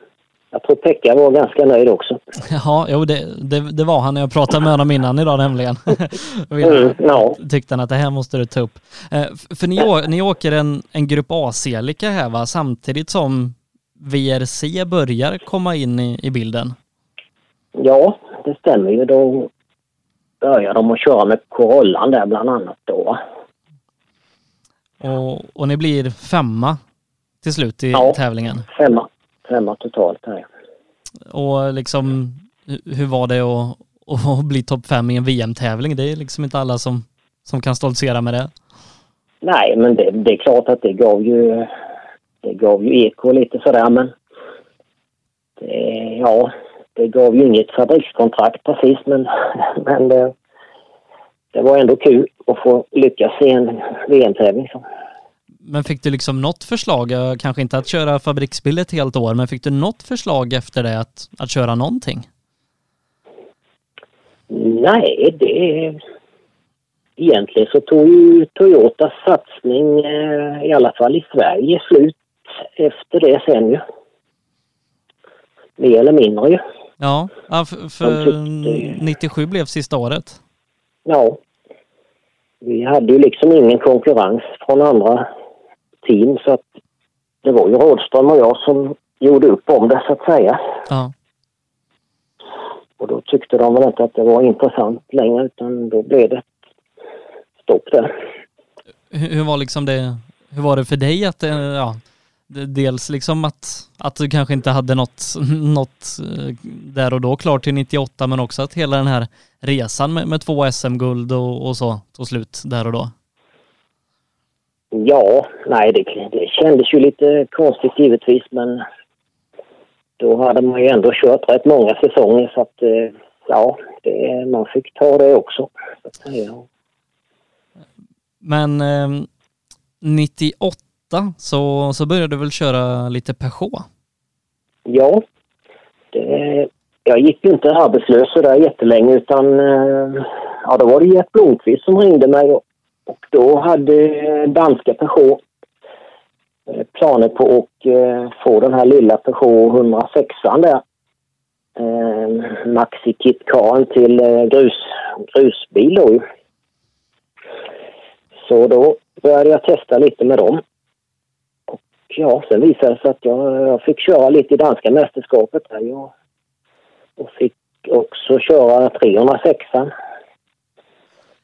jag tror Pekka var ganska nöjd också. Ja, jo det, det, det var han när jag pratade med honom innan idag nämligen. Mm, ja. Tyckte han att det här måste du ta upp. Eh, För ni, ni åker en, en grupp A-C-lika här va, samtidigt som VRC börjar komma in i, i bilden. Ja, det stämmer ju. Då började de att köra med Corollan där bland annat då. Och, och ni blir femma till slut i Ja. tävlingen. Femma, femma totalt här. Och liksom, hu- hur var det att, att bli topp fem i en VM-tävling? Det är liksom inte alla som, som kan stoltsera med det. Nej, men det, det är klart att det gav ju, det gav ju eko lite sådär, men det, ja, det gav ju inget fabrikskontrakt precis, men, men det, det var ändå kul att få lyckas i en VM-tävling. Men fick du liksom något förslag, kanske inte att köra fabriksbil ett helt år, men fick du något förslag efter det att, att köra någonting? Nej, det... Egentligen så tog ju Toyotas satsning, eh, i alla fall i Sverige, slut efter det sen ju. Mer eller mindre ju. Ja, ja för, för tyckte- 97 blev sista året. Ja. Vi hade ju liksom ingen konkurrens från andra team så att det var ju Rådström och jag som gjorde upp om det så att säga. Ja. Och då tyckte de väl inte att det var intressant längre utan då blev det stopp där. Hur, hur var liksom det, hur var det för dig att, eh, ja, det- dels liksom att, att du kanske inte hade något, något eh, där och då klart till 98, men också att hela den här resan med, med två SM-guld och, och så tog slut där och då. Ja, nej det, det kändes ju lite konstigt givetvis men då hade man ju ändå kört rätt många säsonger så att eh, ja, det, man fick ta det också. Säga. Men eh, 98 så, så började du väl köra lite Peugeot? Ja, det, jag gick inte arbetslös så där jättelänge utan eh, ja, då var det Gert Blomqvist som ringde mig och, och då hade danska Peugeot eh, planer på att eh, få den här lilla Peugeot 106 där. Eh, Maxi Kit Karen till grus, grusbil då ju. Så då började jag testa lite med dem. Och ja, sen visade det sig att jag, jag fick köra lite i danska mästerskapet där. Jag, och fick också köra 306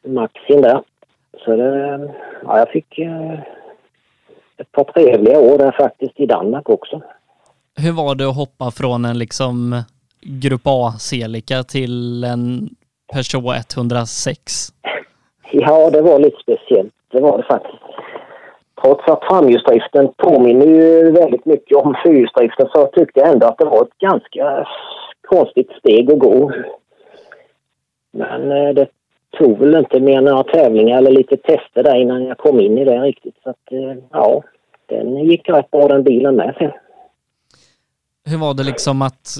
Maxin där. Så det, ja, jag fick eh, ett par trevliga år där faktiskt i Danmark också. Hur var det att hoppa från en liksom Grupp A-Celica till en Peugeot 106? Ja, det var lite speciellt. Det var det faktiskt. Trots att framhjulsdriften påminner ju väldigt mycket om fyrhjulsdriften så tyckte jag ändå att det var ett ganska konstigt steg att gå. Men eh, det tog väl inte mer några tävlingar eller lite tester där innan jag kom in i det riktigt. Så att, eh, ja, den gick rätt bra den bilen med sen. Hur var det liksom att,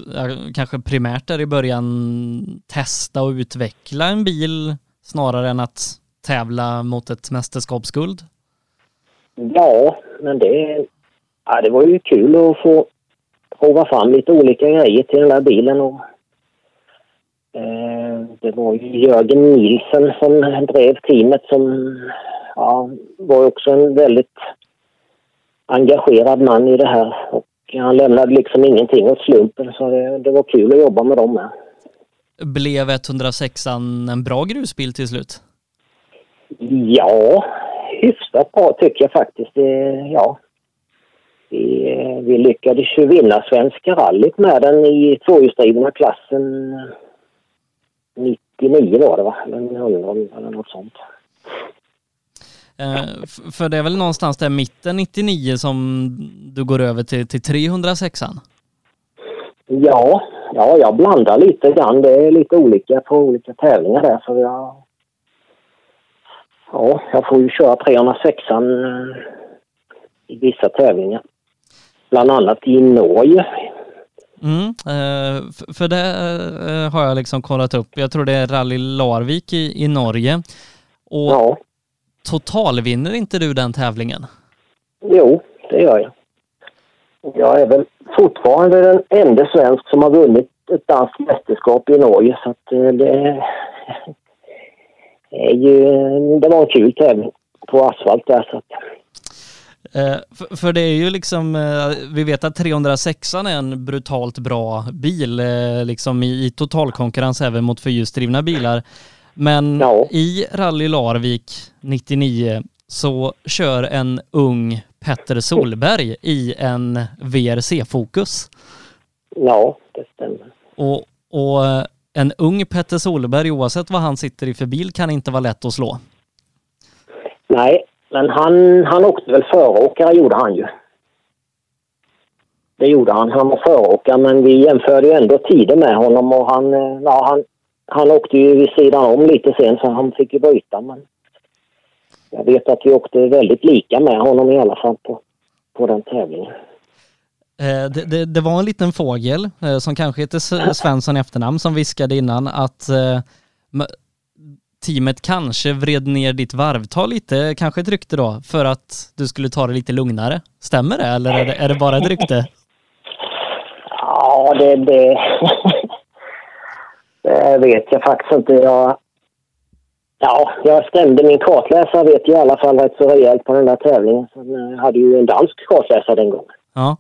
kanske primärt där i början, testa och utveckla en bil snarare än att tävla mot ett mästerskapsguld? Ja, men det, ja, det var ju kul att få prova fram lite olika grejer till den där bilen. Och, det var ju Jörgen Nielsen som drev teamet som ja, var också en väldigt engagerad man i det här. Och han lämnade liksom ingenting åt slumpen så det, det var kul att jobba med dem med. Blev 106 en bra grusbil till slut? Ja, hyfsat bra tycker jag faktiskt. Det, ja. Vi, vi lyckades ju vinna Svenska rallyt med den i tvåhjulsdrivna klassen 99 var det va? Eller 00 eller något sånt. Eh, för det är väl någonstans där mitten 99 som du går över till, till 306 Ja, ja, jag blandar lite grann. Det är lite olika på olika tävlingar där. Så jag, ja, jag får ju köra 306 eh, i vissa tävlingar. Bland annat i Norge. Mm, eh, för det eh, har jag liksom kollat upp. Jag tror det är Rally Larvik i, i Norge. Och Ja, totalvinner inte du den tävlingen? jo, det gör jag. Jag är väl fortfarande den enda svensk som har vunnit ett danskt mästerskap i Norge. Så att eh, det är ju... Det var en kul tävling på asfalt där. Så att, för, för det är ju liksom, eh, vi vet att 306 är en brutalt bra bil, eh, liksom i, i totalkonkurrens även mot fyrhjulsdrivna bilar. Men Ja. i Rally Larvik 99 så kör en ung Petter Solberg i en VRC-fokus. ja, det stämmer. Och, och eh, en ung Petter Solberg, oavsett vad han sitter i för bil, kan inte vara lätt att slå. Nej, men han, han åkte väl föråkare gjorde han ju. Det gjorde han. Han var föråkare men vi jämförde ju ändå tider med honom och han, eh, ja, han, han åkte ju vid sidan om lite sen så han fick ju bryta men jag vet att vi åkte väldigt lika med honom i alla fall på, på den tävlingen. Eh, det, det, det var en liten fågel eh, som kanske heter Svensson i efternamn som viskade innan att teamet kanske vred ner ditt varvtal lite, kanske ett rykte då, för att du skulle ta det lite lugnare. Stämmer det eller är det, är det bara ett rykte? Ja, det, det, det vet jag faktiskt inte. Jag, ja, jag stämde min kartläsare vet jag i alla fall rätt så rejält på den där tävlingen. Jag hade ju en dansk kartläsare den gången. Ja.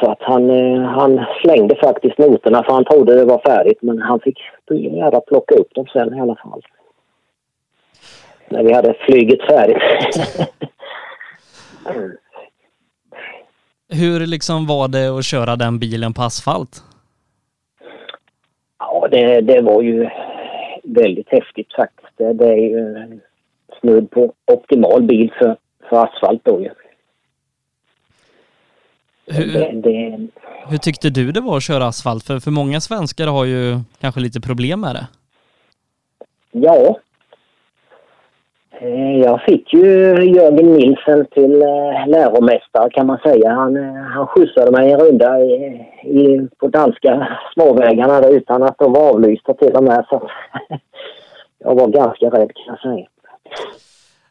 Så att han, eh, han slängde faktiskt noterna för han trodde det var färdigt men han fick jävla plocka upp dem sen i alla fall. När vi hade flyget färdigt. Hur liksom var det att köra den bilen på asfalt? Ja, det, det var ju väldigt häftigt faktiskt. Det, det är ju snudd på optimal bil för, för asfalt då ju. Hur, det, hur tyckte du det var att köra asfalt? För, för många svenskar har ju kanske lite problem med det. ja. Eh, Jag fick ju Jörgen Nilsen till eh, läromästare kan man säga. Han, eh, han skjutsade mig en runda i, i, på danska småvägarna där utan att de var avlysta till och med. Så jag var ganska rädd kan jag säga.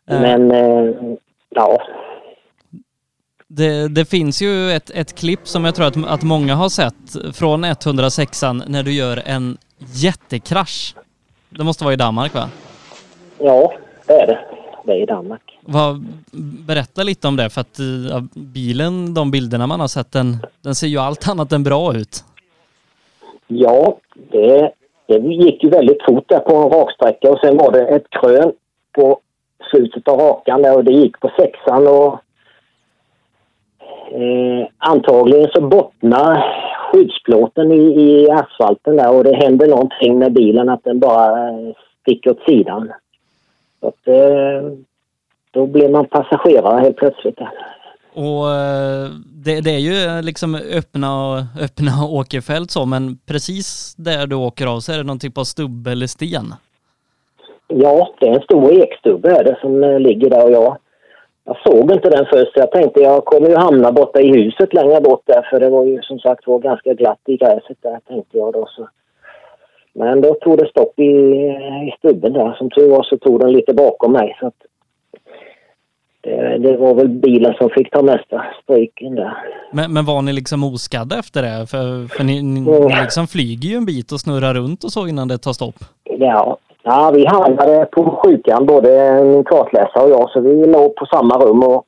Eh. Men ja, Det, det finns ju ett, ett klipp som jag tror att, att många har sett från 106 när du gör en jättekrasch. Det måste vara i Danmark va? ja, det är det. Det är i Danmark. Vad, berätta lite om det för att eh, bilen, de bilderna man har sett, den, den ser ju allt annat än bra ut. Ja, det, det gick ju väldigt fort där på en raksträcka och sen var det ett krön på slutet av rakan där och det gick på sexan och eh, antagligen så bottnar skyddsplåten i, i asfalten där och det händer någonting med bilen att den bara eh, sticker åt sidan. Så att, eh, då blir man passagerare helt plötsligt. Och eh, det, det är ju liksom öppna, öppna åkerfält så, men precis där du åker av så är det någon typ av stubbe eller sten. Ja, det är en stor ekstubbe är det som eh, ligger där och jag, jag såg inte den först. Jag tänkte jag kommer ju hamna borta i huset längre bort där för det var ju som sagt var ganska glatt i gräset där tänkte jag då. Så. Men då tog det stopp i, i stubben där. Som tur var så tog den lite bakom mig. Så att det, det var väl bilen som fick ta mesta stryken där. Men, men var ni liksom oskadda efter det? För, för ni, ni, Mm. ni liksom flyger ju en bit och snurrar runt och så innan det tar stopp. Ja, ja vi hamnade på sjukan både min kartläsare och jag så vi låg på samma rum och,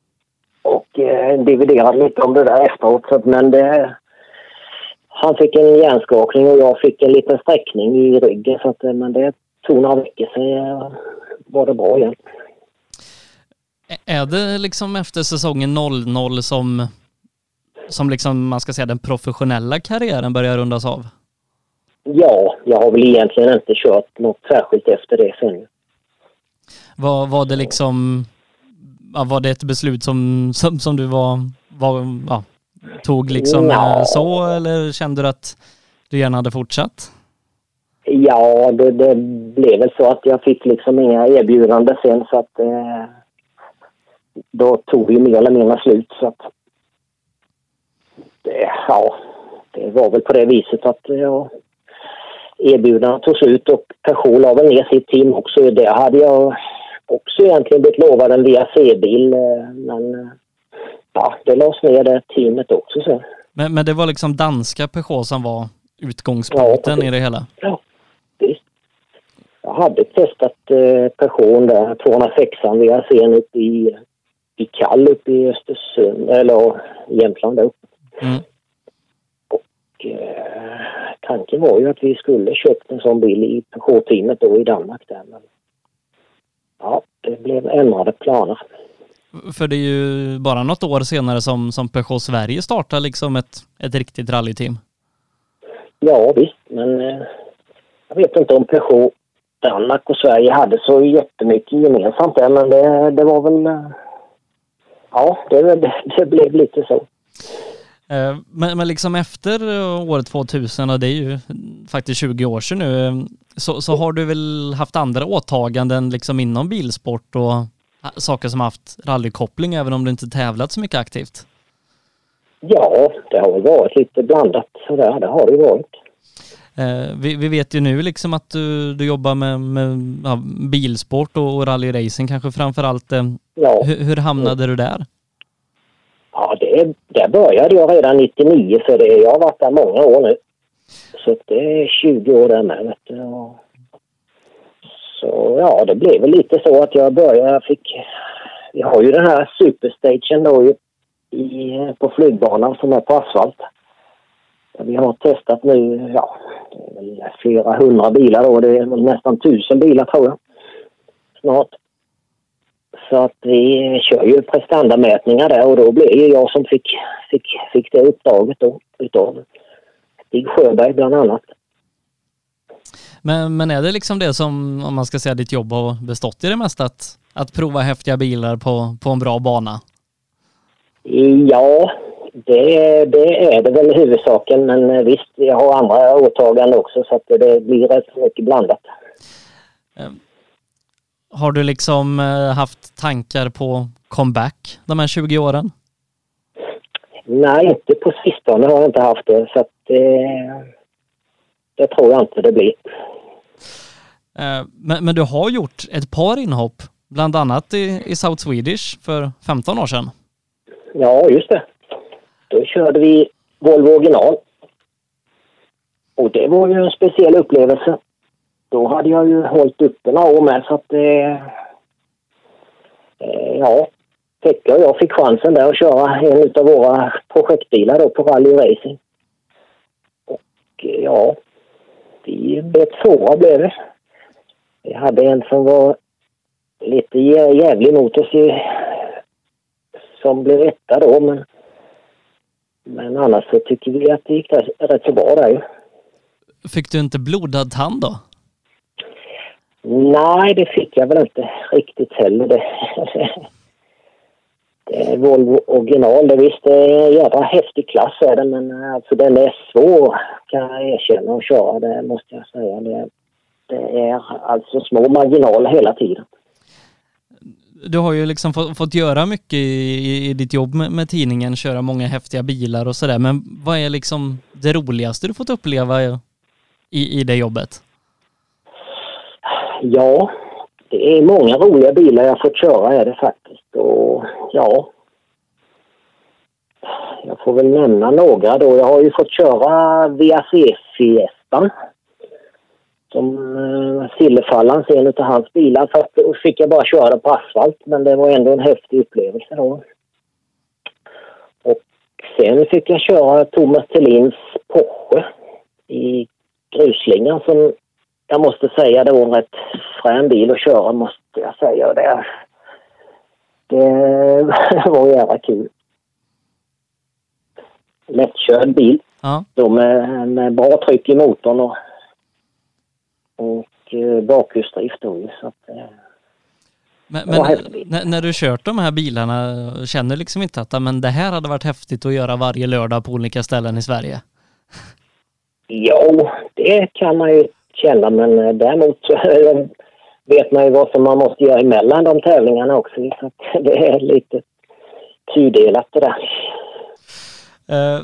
och eh, dividerade lite om det där efteråt. Så, men det, han fick en hjärnskakning och jag fick en liten sträckning i ryggen. Så att, eh, men det tog några veckor så eh, var det bra igen. Är det liksom efter säsongen 00 som, som liksom man ska säga den professionella karriären börjar rundas av? Ja, jag har väl egentligen inte kört något särskilt efter det sen. Var, var det liksom, var det ett beslut som, som, som du var, var ja, tog liksom Ja. eh, så eller kände du att du gärna hade fortsatt? Ja, det, det blev väl så att jag fick liksom inga erbjudanden sen så att eh, då tog det mer eller mindre slut så att det, ja, det var väl på det viset att ja, erbjudandena tog slut och Peugeot la väl ner sitt team också. Det hade jag också egentligen blivit lovad en VRC-bil eh, men eh, ja, det lades ner det teamet också sen. Men, men det var liksom danska Peugeot som var utgångspunkten Ja, i det hela? Ja, visst. Jag hade testat eh, Peugeot där, 206 vi har sen uppe i, i Kall uppe i Östersund, eller Jämtland där uppe. Mm. Och eh, tanken var ju att vi skulle köpt en sån bil i Peugeot-teamet då i Danmark där. Men, ja, det blev ändrade planer. För det är ju bara något år senare som, som Peugeot Sverige startar liksom ett, ett riktigt rallyteam. Ja visst, men eh, jag vet inte om Peugeot Danmark och Sverige hade så jättemycket gemensamt där, men det, det var väl... eh, Ja, det, det, det blev lite så. Eh, Men, men liksom efter eh, år 2000, och det är ju faktiskt 20 år sedan nu, eh, så, så har du väl haft andra åtaganden liksom inom bilsport och saker som haft rallykoppling även om du inte tävlat så mycket aktivt? Ja, det har väl varit lite blandat sådär, det har det varit. Eh, Vi, vi vet ju nu liksom att du, du jobbar med, med ja, bilsport och, och rallyracing kanske framför allt. eh, Ja, Hur, hur hamnade du där? Ja det, där började jag redan 99 så det, jag har varit där många år nu. Så det är 20 år där med. Vet du. Och, så ja, det blev väl lite så att jag började, jag fick... Vi har ju den här superstagen då i, i, på flygbanan som är på asfalt. Vi har testat nu, ja, det är väl flera hundra bilar då. Det är nästan tusen bilar tror jag. Snart. Så att vi kör ju prestandamätningar där och då blev ju jag som fick, fick, fick det uppdraget då utav Stig Sjöberg bland annat. Men, men är det liksom det som, om man ska säga ditt jobb har bestått i det mesta, att, att prova häftiga bilar på, på en bra bana? Ja, det, det är det väl huvudsaken men visst, jag har andra åtaganden också så att det blir rätt mycket blandat. Har du liksom eh, haft tankar på comeback de här 20 åren? Nej, inte på sistone har jag inte haft det så att det, det tror jag inte det blir. Eh, Men, men du har gjort ett par inhopp, bland annat i, i South Swedish för 15 år sedan. Ja, just det. Då körde vi Volvo original. Och det var ju en speciell upplevelse. Då hade jag ju hållit uppe några år med så att eh, eh, ja, Pekka och jag fick chansen där att köra en av våra projektbilar då på rally racing. Och eh, ja, vi bet tvåa blev det. Vi hade en som var lite jävlig mot oss i, som blev etta då men, men annars så tycker vi att det gick rätt så bra där ju. Fick du inte blodad tand då? Nej, det fick jag väl inte riktigt heller. Det, det är Volvo original. Det visst, det är en jävla häftig klass är det, men eh, alltså den är svår kan jag erkänna att köra. Det måste jag säga. Det, det är alltså små marginaler hela tiden. Du har ju liksom fått, fått göra mycket i, i, ditt jobb med, med tidningen, köra många häftiga bilar och sådär. Men vad är liksom det roligaste du fått uppleva i, i det jobbet? Ja, det är många roliga bilar jag fått köra är det faktiskt. Och ja, jag får väl nämna några då. Jag har ju fått köra VAC Fiestan. Som eh, Sillefallans, en av hans bilar. Fast då fick jag bara köra på asfalt. Men det var ändå en häftig upplevelse då. Och sen fick jag köra Thomas Thelins Porsche i grusslingan som jag måste säga det var en rätt frän bil att köra måste jag säga. Det, det var jävla kul. Lättkörd bil. Ja. Då med, med bra tryck i motorn och, och eh, bakhjulsdrift då ju. Så att, eh, Men, men när, när du kört de här bilarna, känner du liksom inte att men det här hade varit häftigt att göra varje lördag på olika ställen i Sverige? Jo, det kan man ju känna men eh, däremot så vet man ju vad som man måste göra emellan de tävlingarna också. Så det är lite tudelat det där. Eh,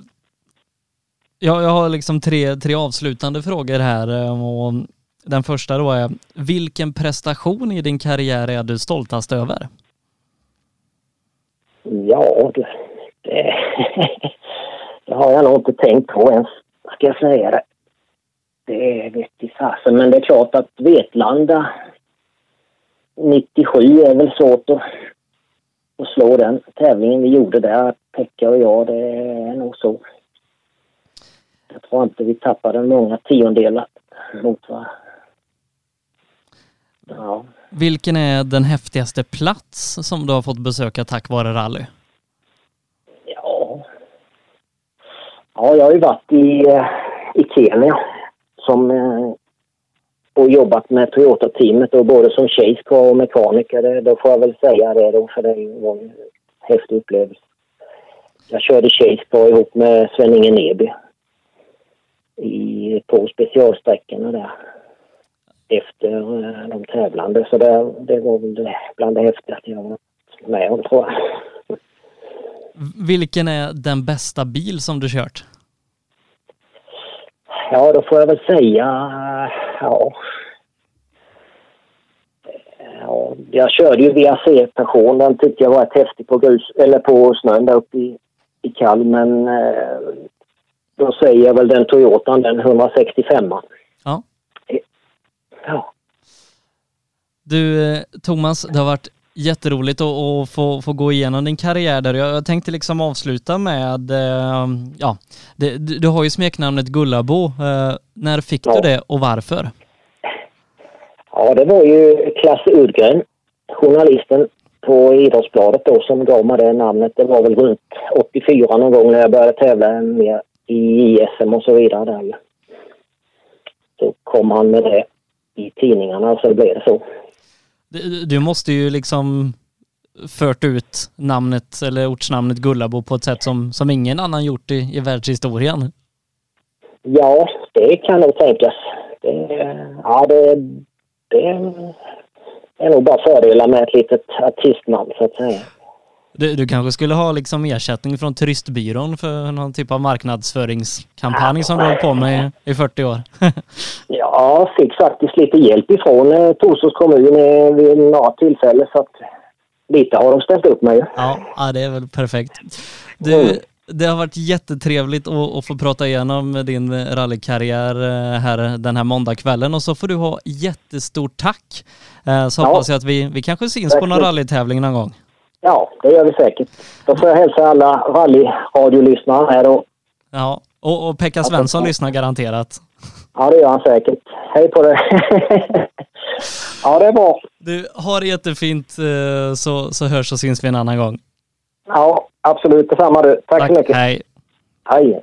ja, jag har liksom tre, tre avslutande frågor här eh, och den första då är, vilken prestation i din karriär är du stoltast över? Ja, det, det har jag nog inte tänkt på ens, ska jag säga det. Det vet i fasen, men det är klart att Vetlanda 97 är väl svårt att, att slå den tävlingen vi gjorde där, Pekka och jag, det är nog så. Jag tror inte vi tappade många tiondelar mot varandra. Ja. Vilken är den häftigaste plats som du har fått besöka tack vare rally? Ja. Ja, jag har ju varit i, eh, i Kenya som, eh, och jobbat med Toyota-teamet och både som chase car och mekaniker. Då får jag väl säga det då, för det var en häftig upplevelse. Jag körde chase car ihop med Sven-Inge Neby i, på specialsträckorna där efter eh, de tävlande. Så det, det var väl bland det häftigaste jag varit med om, tror jag. Vilken är den bästa bil som du kört? Ja, då får jag väl säga... Ja. ja jag körde ju VAC-person. Den tyckte jag var rätt häftig på, grus, eller på snön där uppe i, i Kall. Men eh, då säger jag väl den Toyotan, den 165 Ja. Ja. Du eh, Thomas, det har varit jätteroligt att, få, få gå igenom din karriär där. Jag, jag tänkte liksom avsluta med, eh, ja, det, du, du har ju smeknamnet Gullabo. Eh, när fick Ja. du det och varför? ja, det var ju Klasse Udgren, journalisten på Idrottsbladet då, som gav mig det namnet. Det var väl runt 84 någon gång när jag började tävla mer i ISM och så vidare där ju. Så kom han med det i tidningarna och så blev det så. Du, du måste ju liksom fört ut namnet eller ortsnamnet Gullabo på ett sätt som, som ingen annan gjort i, i världshistorien. Ja, det kan nog tänkas. Det, ja, det, det är nog bara fördelar med ett litet artistnamn så att säga. Du, du kanske skulle ha liksom ersättning från turistbyrån för någon typ av marknadsföringskampanj som du har på med i, i 40 år. Ja, jag fick faktiskt lite hjälp ifrån eh, Torsås kommun eh, vid några tillfällen så att lite har de ställt upp med ju. Ja, ja, det är väl perfekt. Mm. Du, det har varit jättetrevligt att, få prata igenom din rallykarriär eh, här den här måndagskvällen och så får du ha jättestort tack. Så hoppas jag att vi, vi kanske syns på någon rallytävling någon gång. Ja, det gör vi säkert. Då får jag hälsa alla rallyradiolyssnare här och Ja, och, och Pekka Svensson lyssnar garanterat. ja, det gör han säkert. Hej på dig! ja, det är bra. Du, har det jättefint eh, så, så hörs och syns vi en annan gång. Ja, absolut. Detsamma du. Tack, så mycket. hej. Hej.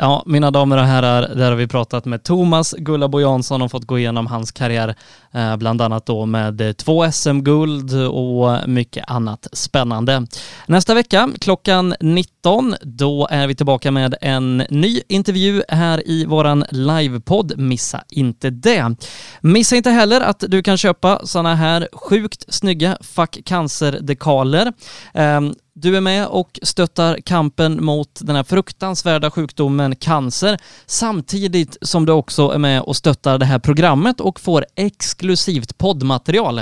Ja, mina damer och herrar, där har vi pratat med Thomas Gullabo Jansson och fått gå igenom hans karriär, eh, bland annat då med eh, två SM-guld och mycket annat spännande. Nästa vecka klockan 19, då är vi tillbaka med en ny intervju här i våran livepodd. Missa inte det. Missa inte heller att du kan köpa sådana här sjukt snygga Fuck Cancer-dekaler. Ehm, du är med och stöttar kampen mot den här fruktansvärda sjukdomen cancer samtidigt som du också är med och stöttar det här programmet och får exklusivt poddmaterial.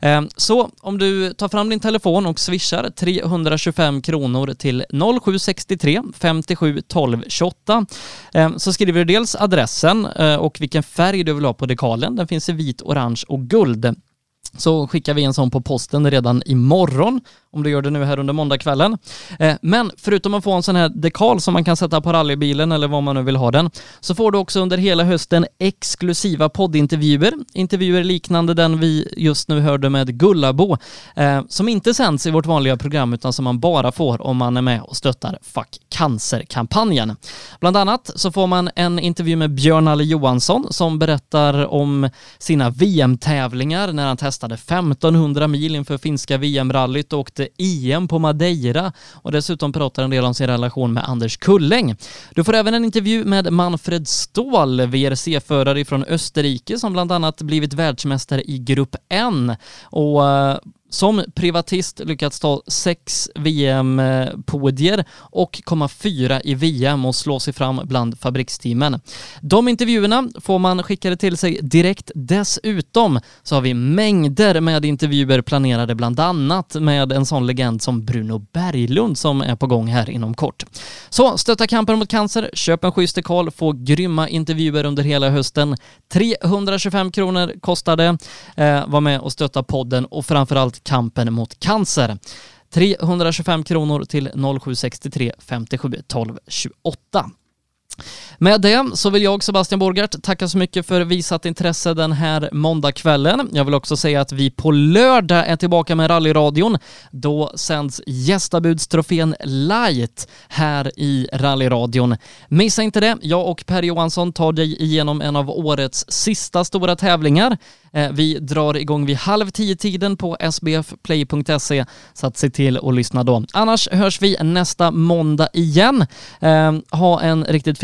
Eh, så om du tar fram din telefon och swishar 325 kronor till 0763 57 12 28 så skriver du dels adressen eh, och vilken färg du vill ha på dekalen. Den finns i vit, orange och guld så skickar vi en sån på posten redan imorgon om du gör det nu här under måndagskvällen. Eh, men förutom att få en sån här dekal som man kan sätta på rallybilen eller vad man nu vill ha den, så får du också under hela hösten exklusiva poddintervjuer. Intervjuer liknande den vi just nu hörde med Gullabo, eh, som inte sänds i vårt vanliga program utan som man bara får om man är med och stöttar Fuck Cancer-kampanjen. Bland annat så får man en intervju med Björn Alle Johansson som berättar om sina VM-tävlingar när han testade 1500 mil inför finska VM-rallyt och åkte EM på Madeira och dessutom pratar en del om sin relation med Anders Kulläng. Du får även en intervju med Manfred Ståhl, VRC-förare från Österrike som bland annat blivit världsmästare i Grupp N och eh, som privatist lyckats ta sex VM-podier och komma fyra i VM och slå sig fram bland fabriksteamen. De intervjuerna får man skickade till sig direkt. Dessutom så har vi mängder med intervjuer planerade, bland annat med en sån legend som Bruno Berglund som är på gång här inom kort. Så stötta kampen mot cancer, köp en schysst dekal, få grymma intervjuer under hela hösten. 325 kronor kostar det. Eh, var med och stötta podden och framförallt kampen mot cancer. 325 kronor till 0763 57 12 28. Med det så vill jag, Sebastian Borgart, tacka så mycket för visat intresse den här måndagskvällen. Jag vill också säga att vi på lördag är tillbaka med rallyradion. Då sänds gästabudstrofén Light här i rallyradion. Missa inte det. Jag och Per Johansson tar dig igenom en av årets sista stora tävlingar. Eh, vi drar igång vid halv tio-tiden på sbfplay.se, så att se till att lyssna då. Annars hörs vi nästa måndag igen. Eh, ha en riktigt fin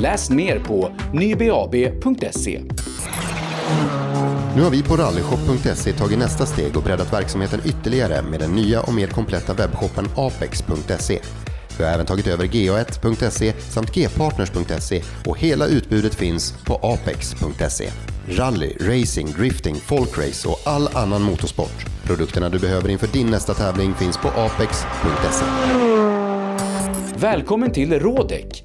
Läs mer på nybeab.se. Nu har vi på rallyshop.se tagit nästa steg och breddat verksamheten ytterligare med den nya och mer kompletta webbshoppen apex.se. Vi har även tagit över ga1.se samt gpartners.se och hela utbudet finns på apex.se. Rally, racing, drifting, folkrace och all annan motorsport. Produkterna du behöver inför din nästa tävling finns på apex.se. Välkommen till Rådek!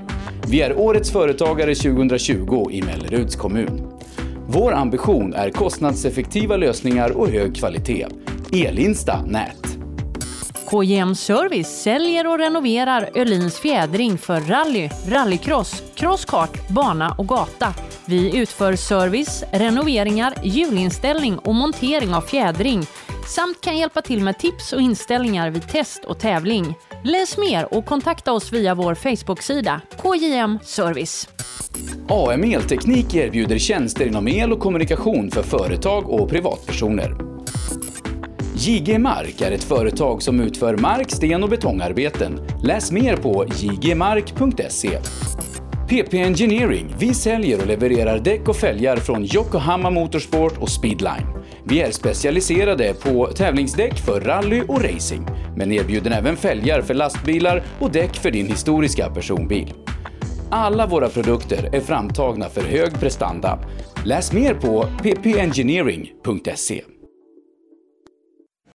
Vi är Årets Företagare 2020 i Melleruds kommun. Vår ambition är kostnadseffektiva lösningar och hög kvalitet. Elinsta Nät. KJM Service säljer och renoverar Öhlins fjädring för rally, rallycross, crosskart, bana och gata. Vi utför service, renoveringar, hjulinställning och montering av fjädring samt kan hjälpa till med tips och inställningar vid test och tävling. Läs mer och kontakta oss via vår Facebook-sida KJM Service. AM Elteknik erbjuder tjänster inom el och kommunikation för företag och privatpersoner. JG Mark är ett företag som utför mark-, sten och betongarbeten. Läs mer på jgmark.se. PP Engineering. Vi säljer och levererar däck och fälgar från Yokohama Motorsport och Speedline. Vi är specialiserade på tävlingsdäck för rally och racing, men erbjuder även fälgar för lastbilar och däck för din historiska personbil. Alla våra produkter är framtagna för hög prestanda. Läs mer på ppengineering.se.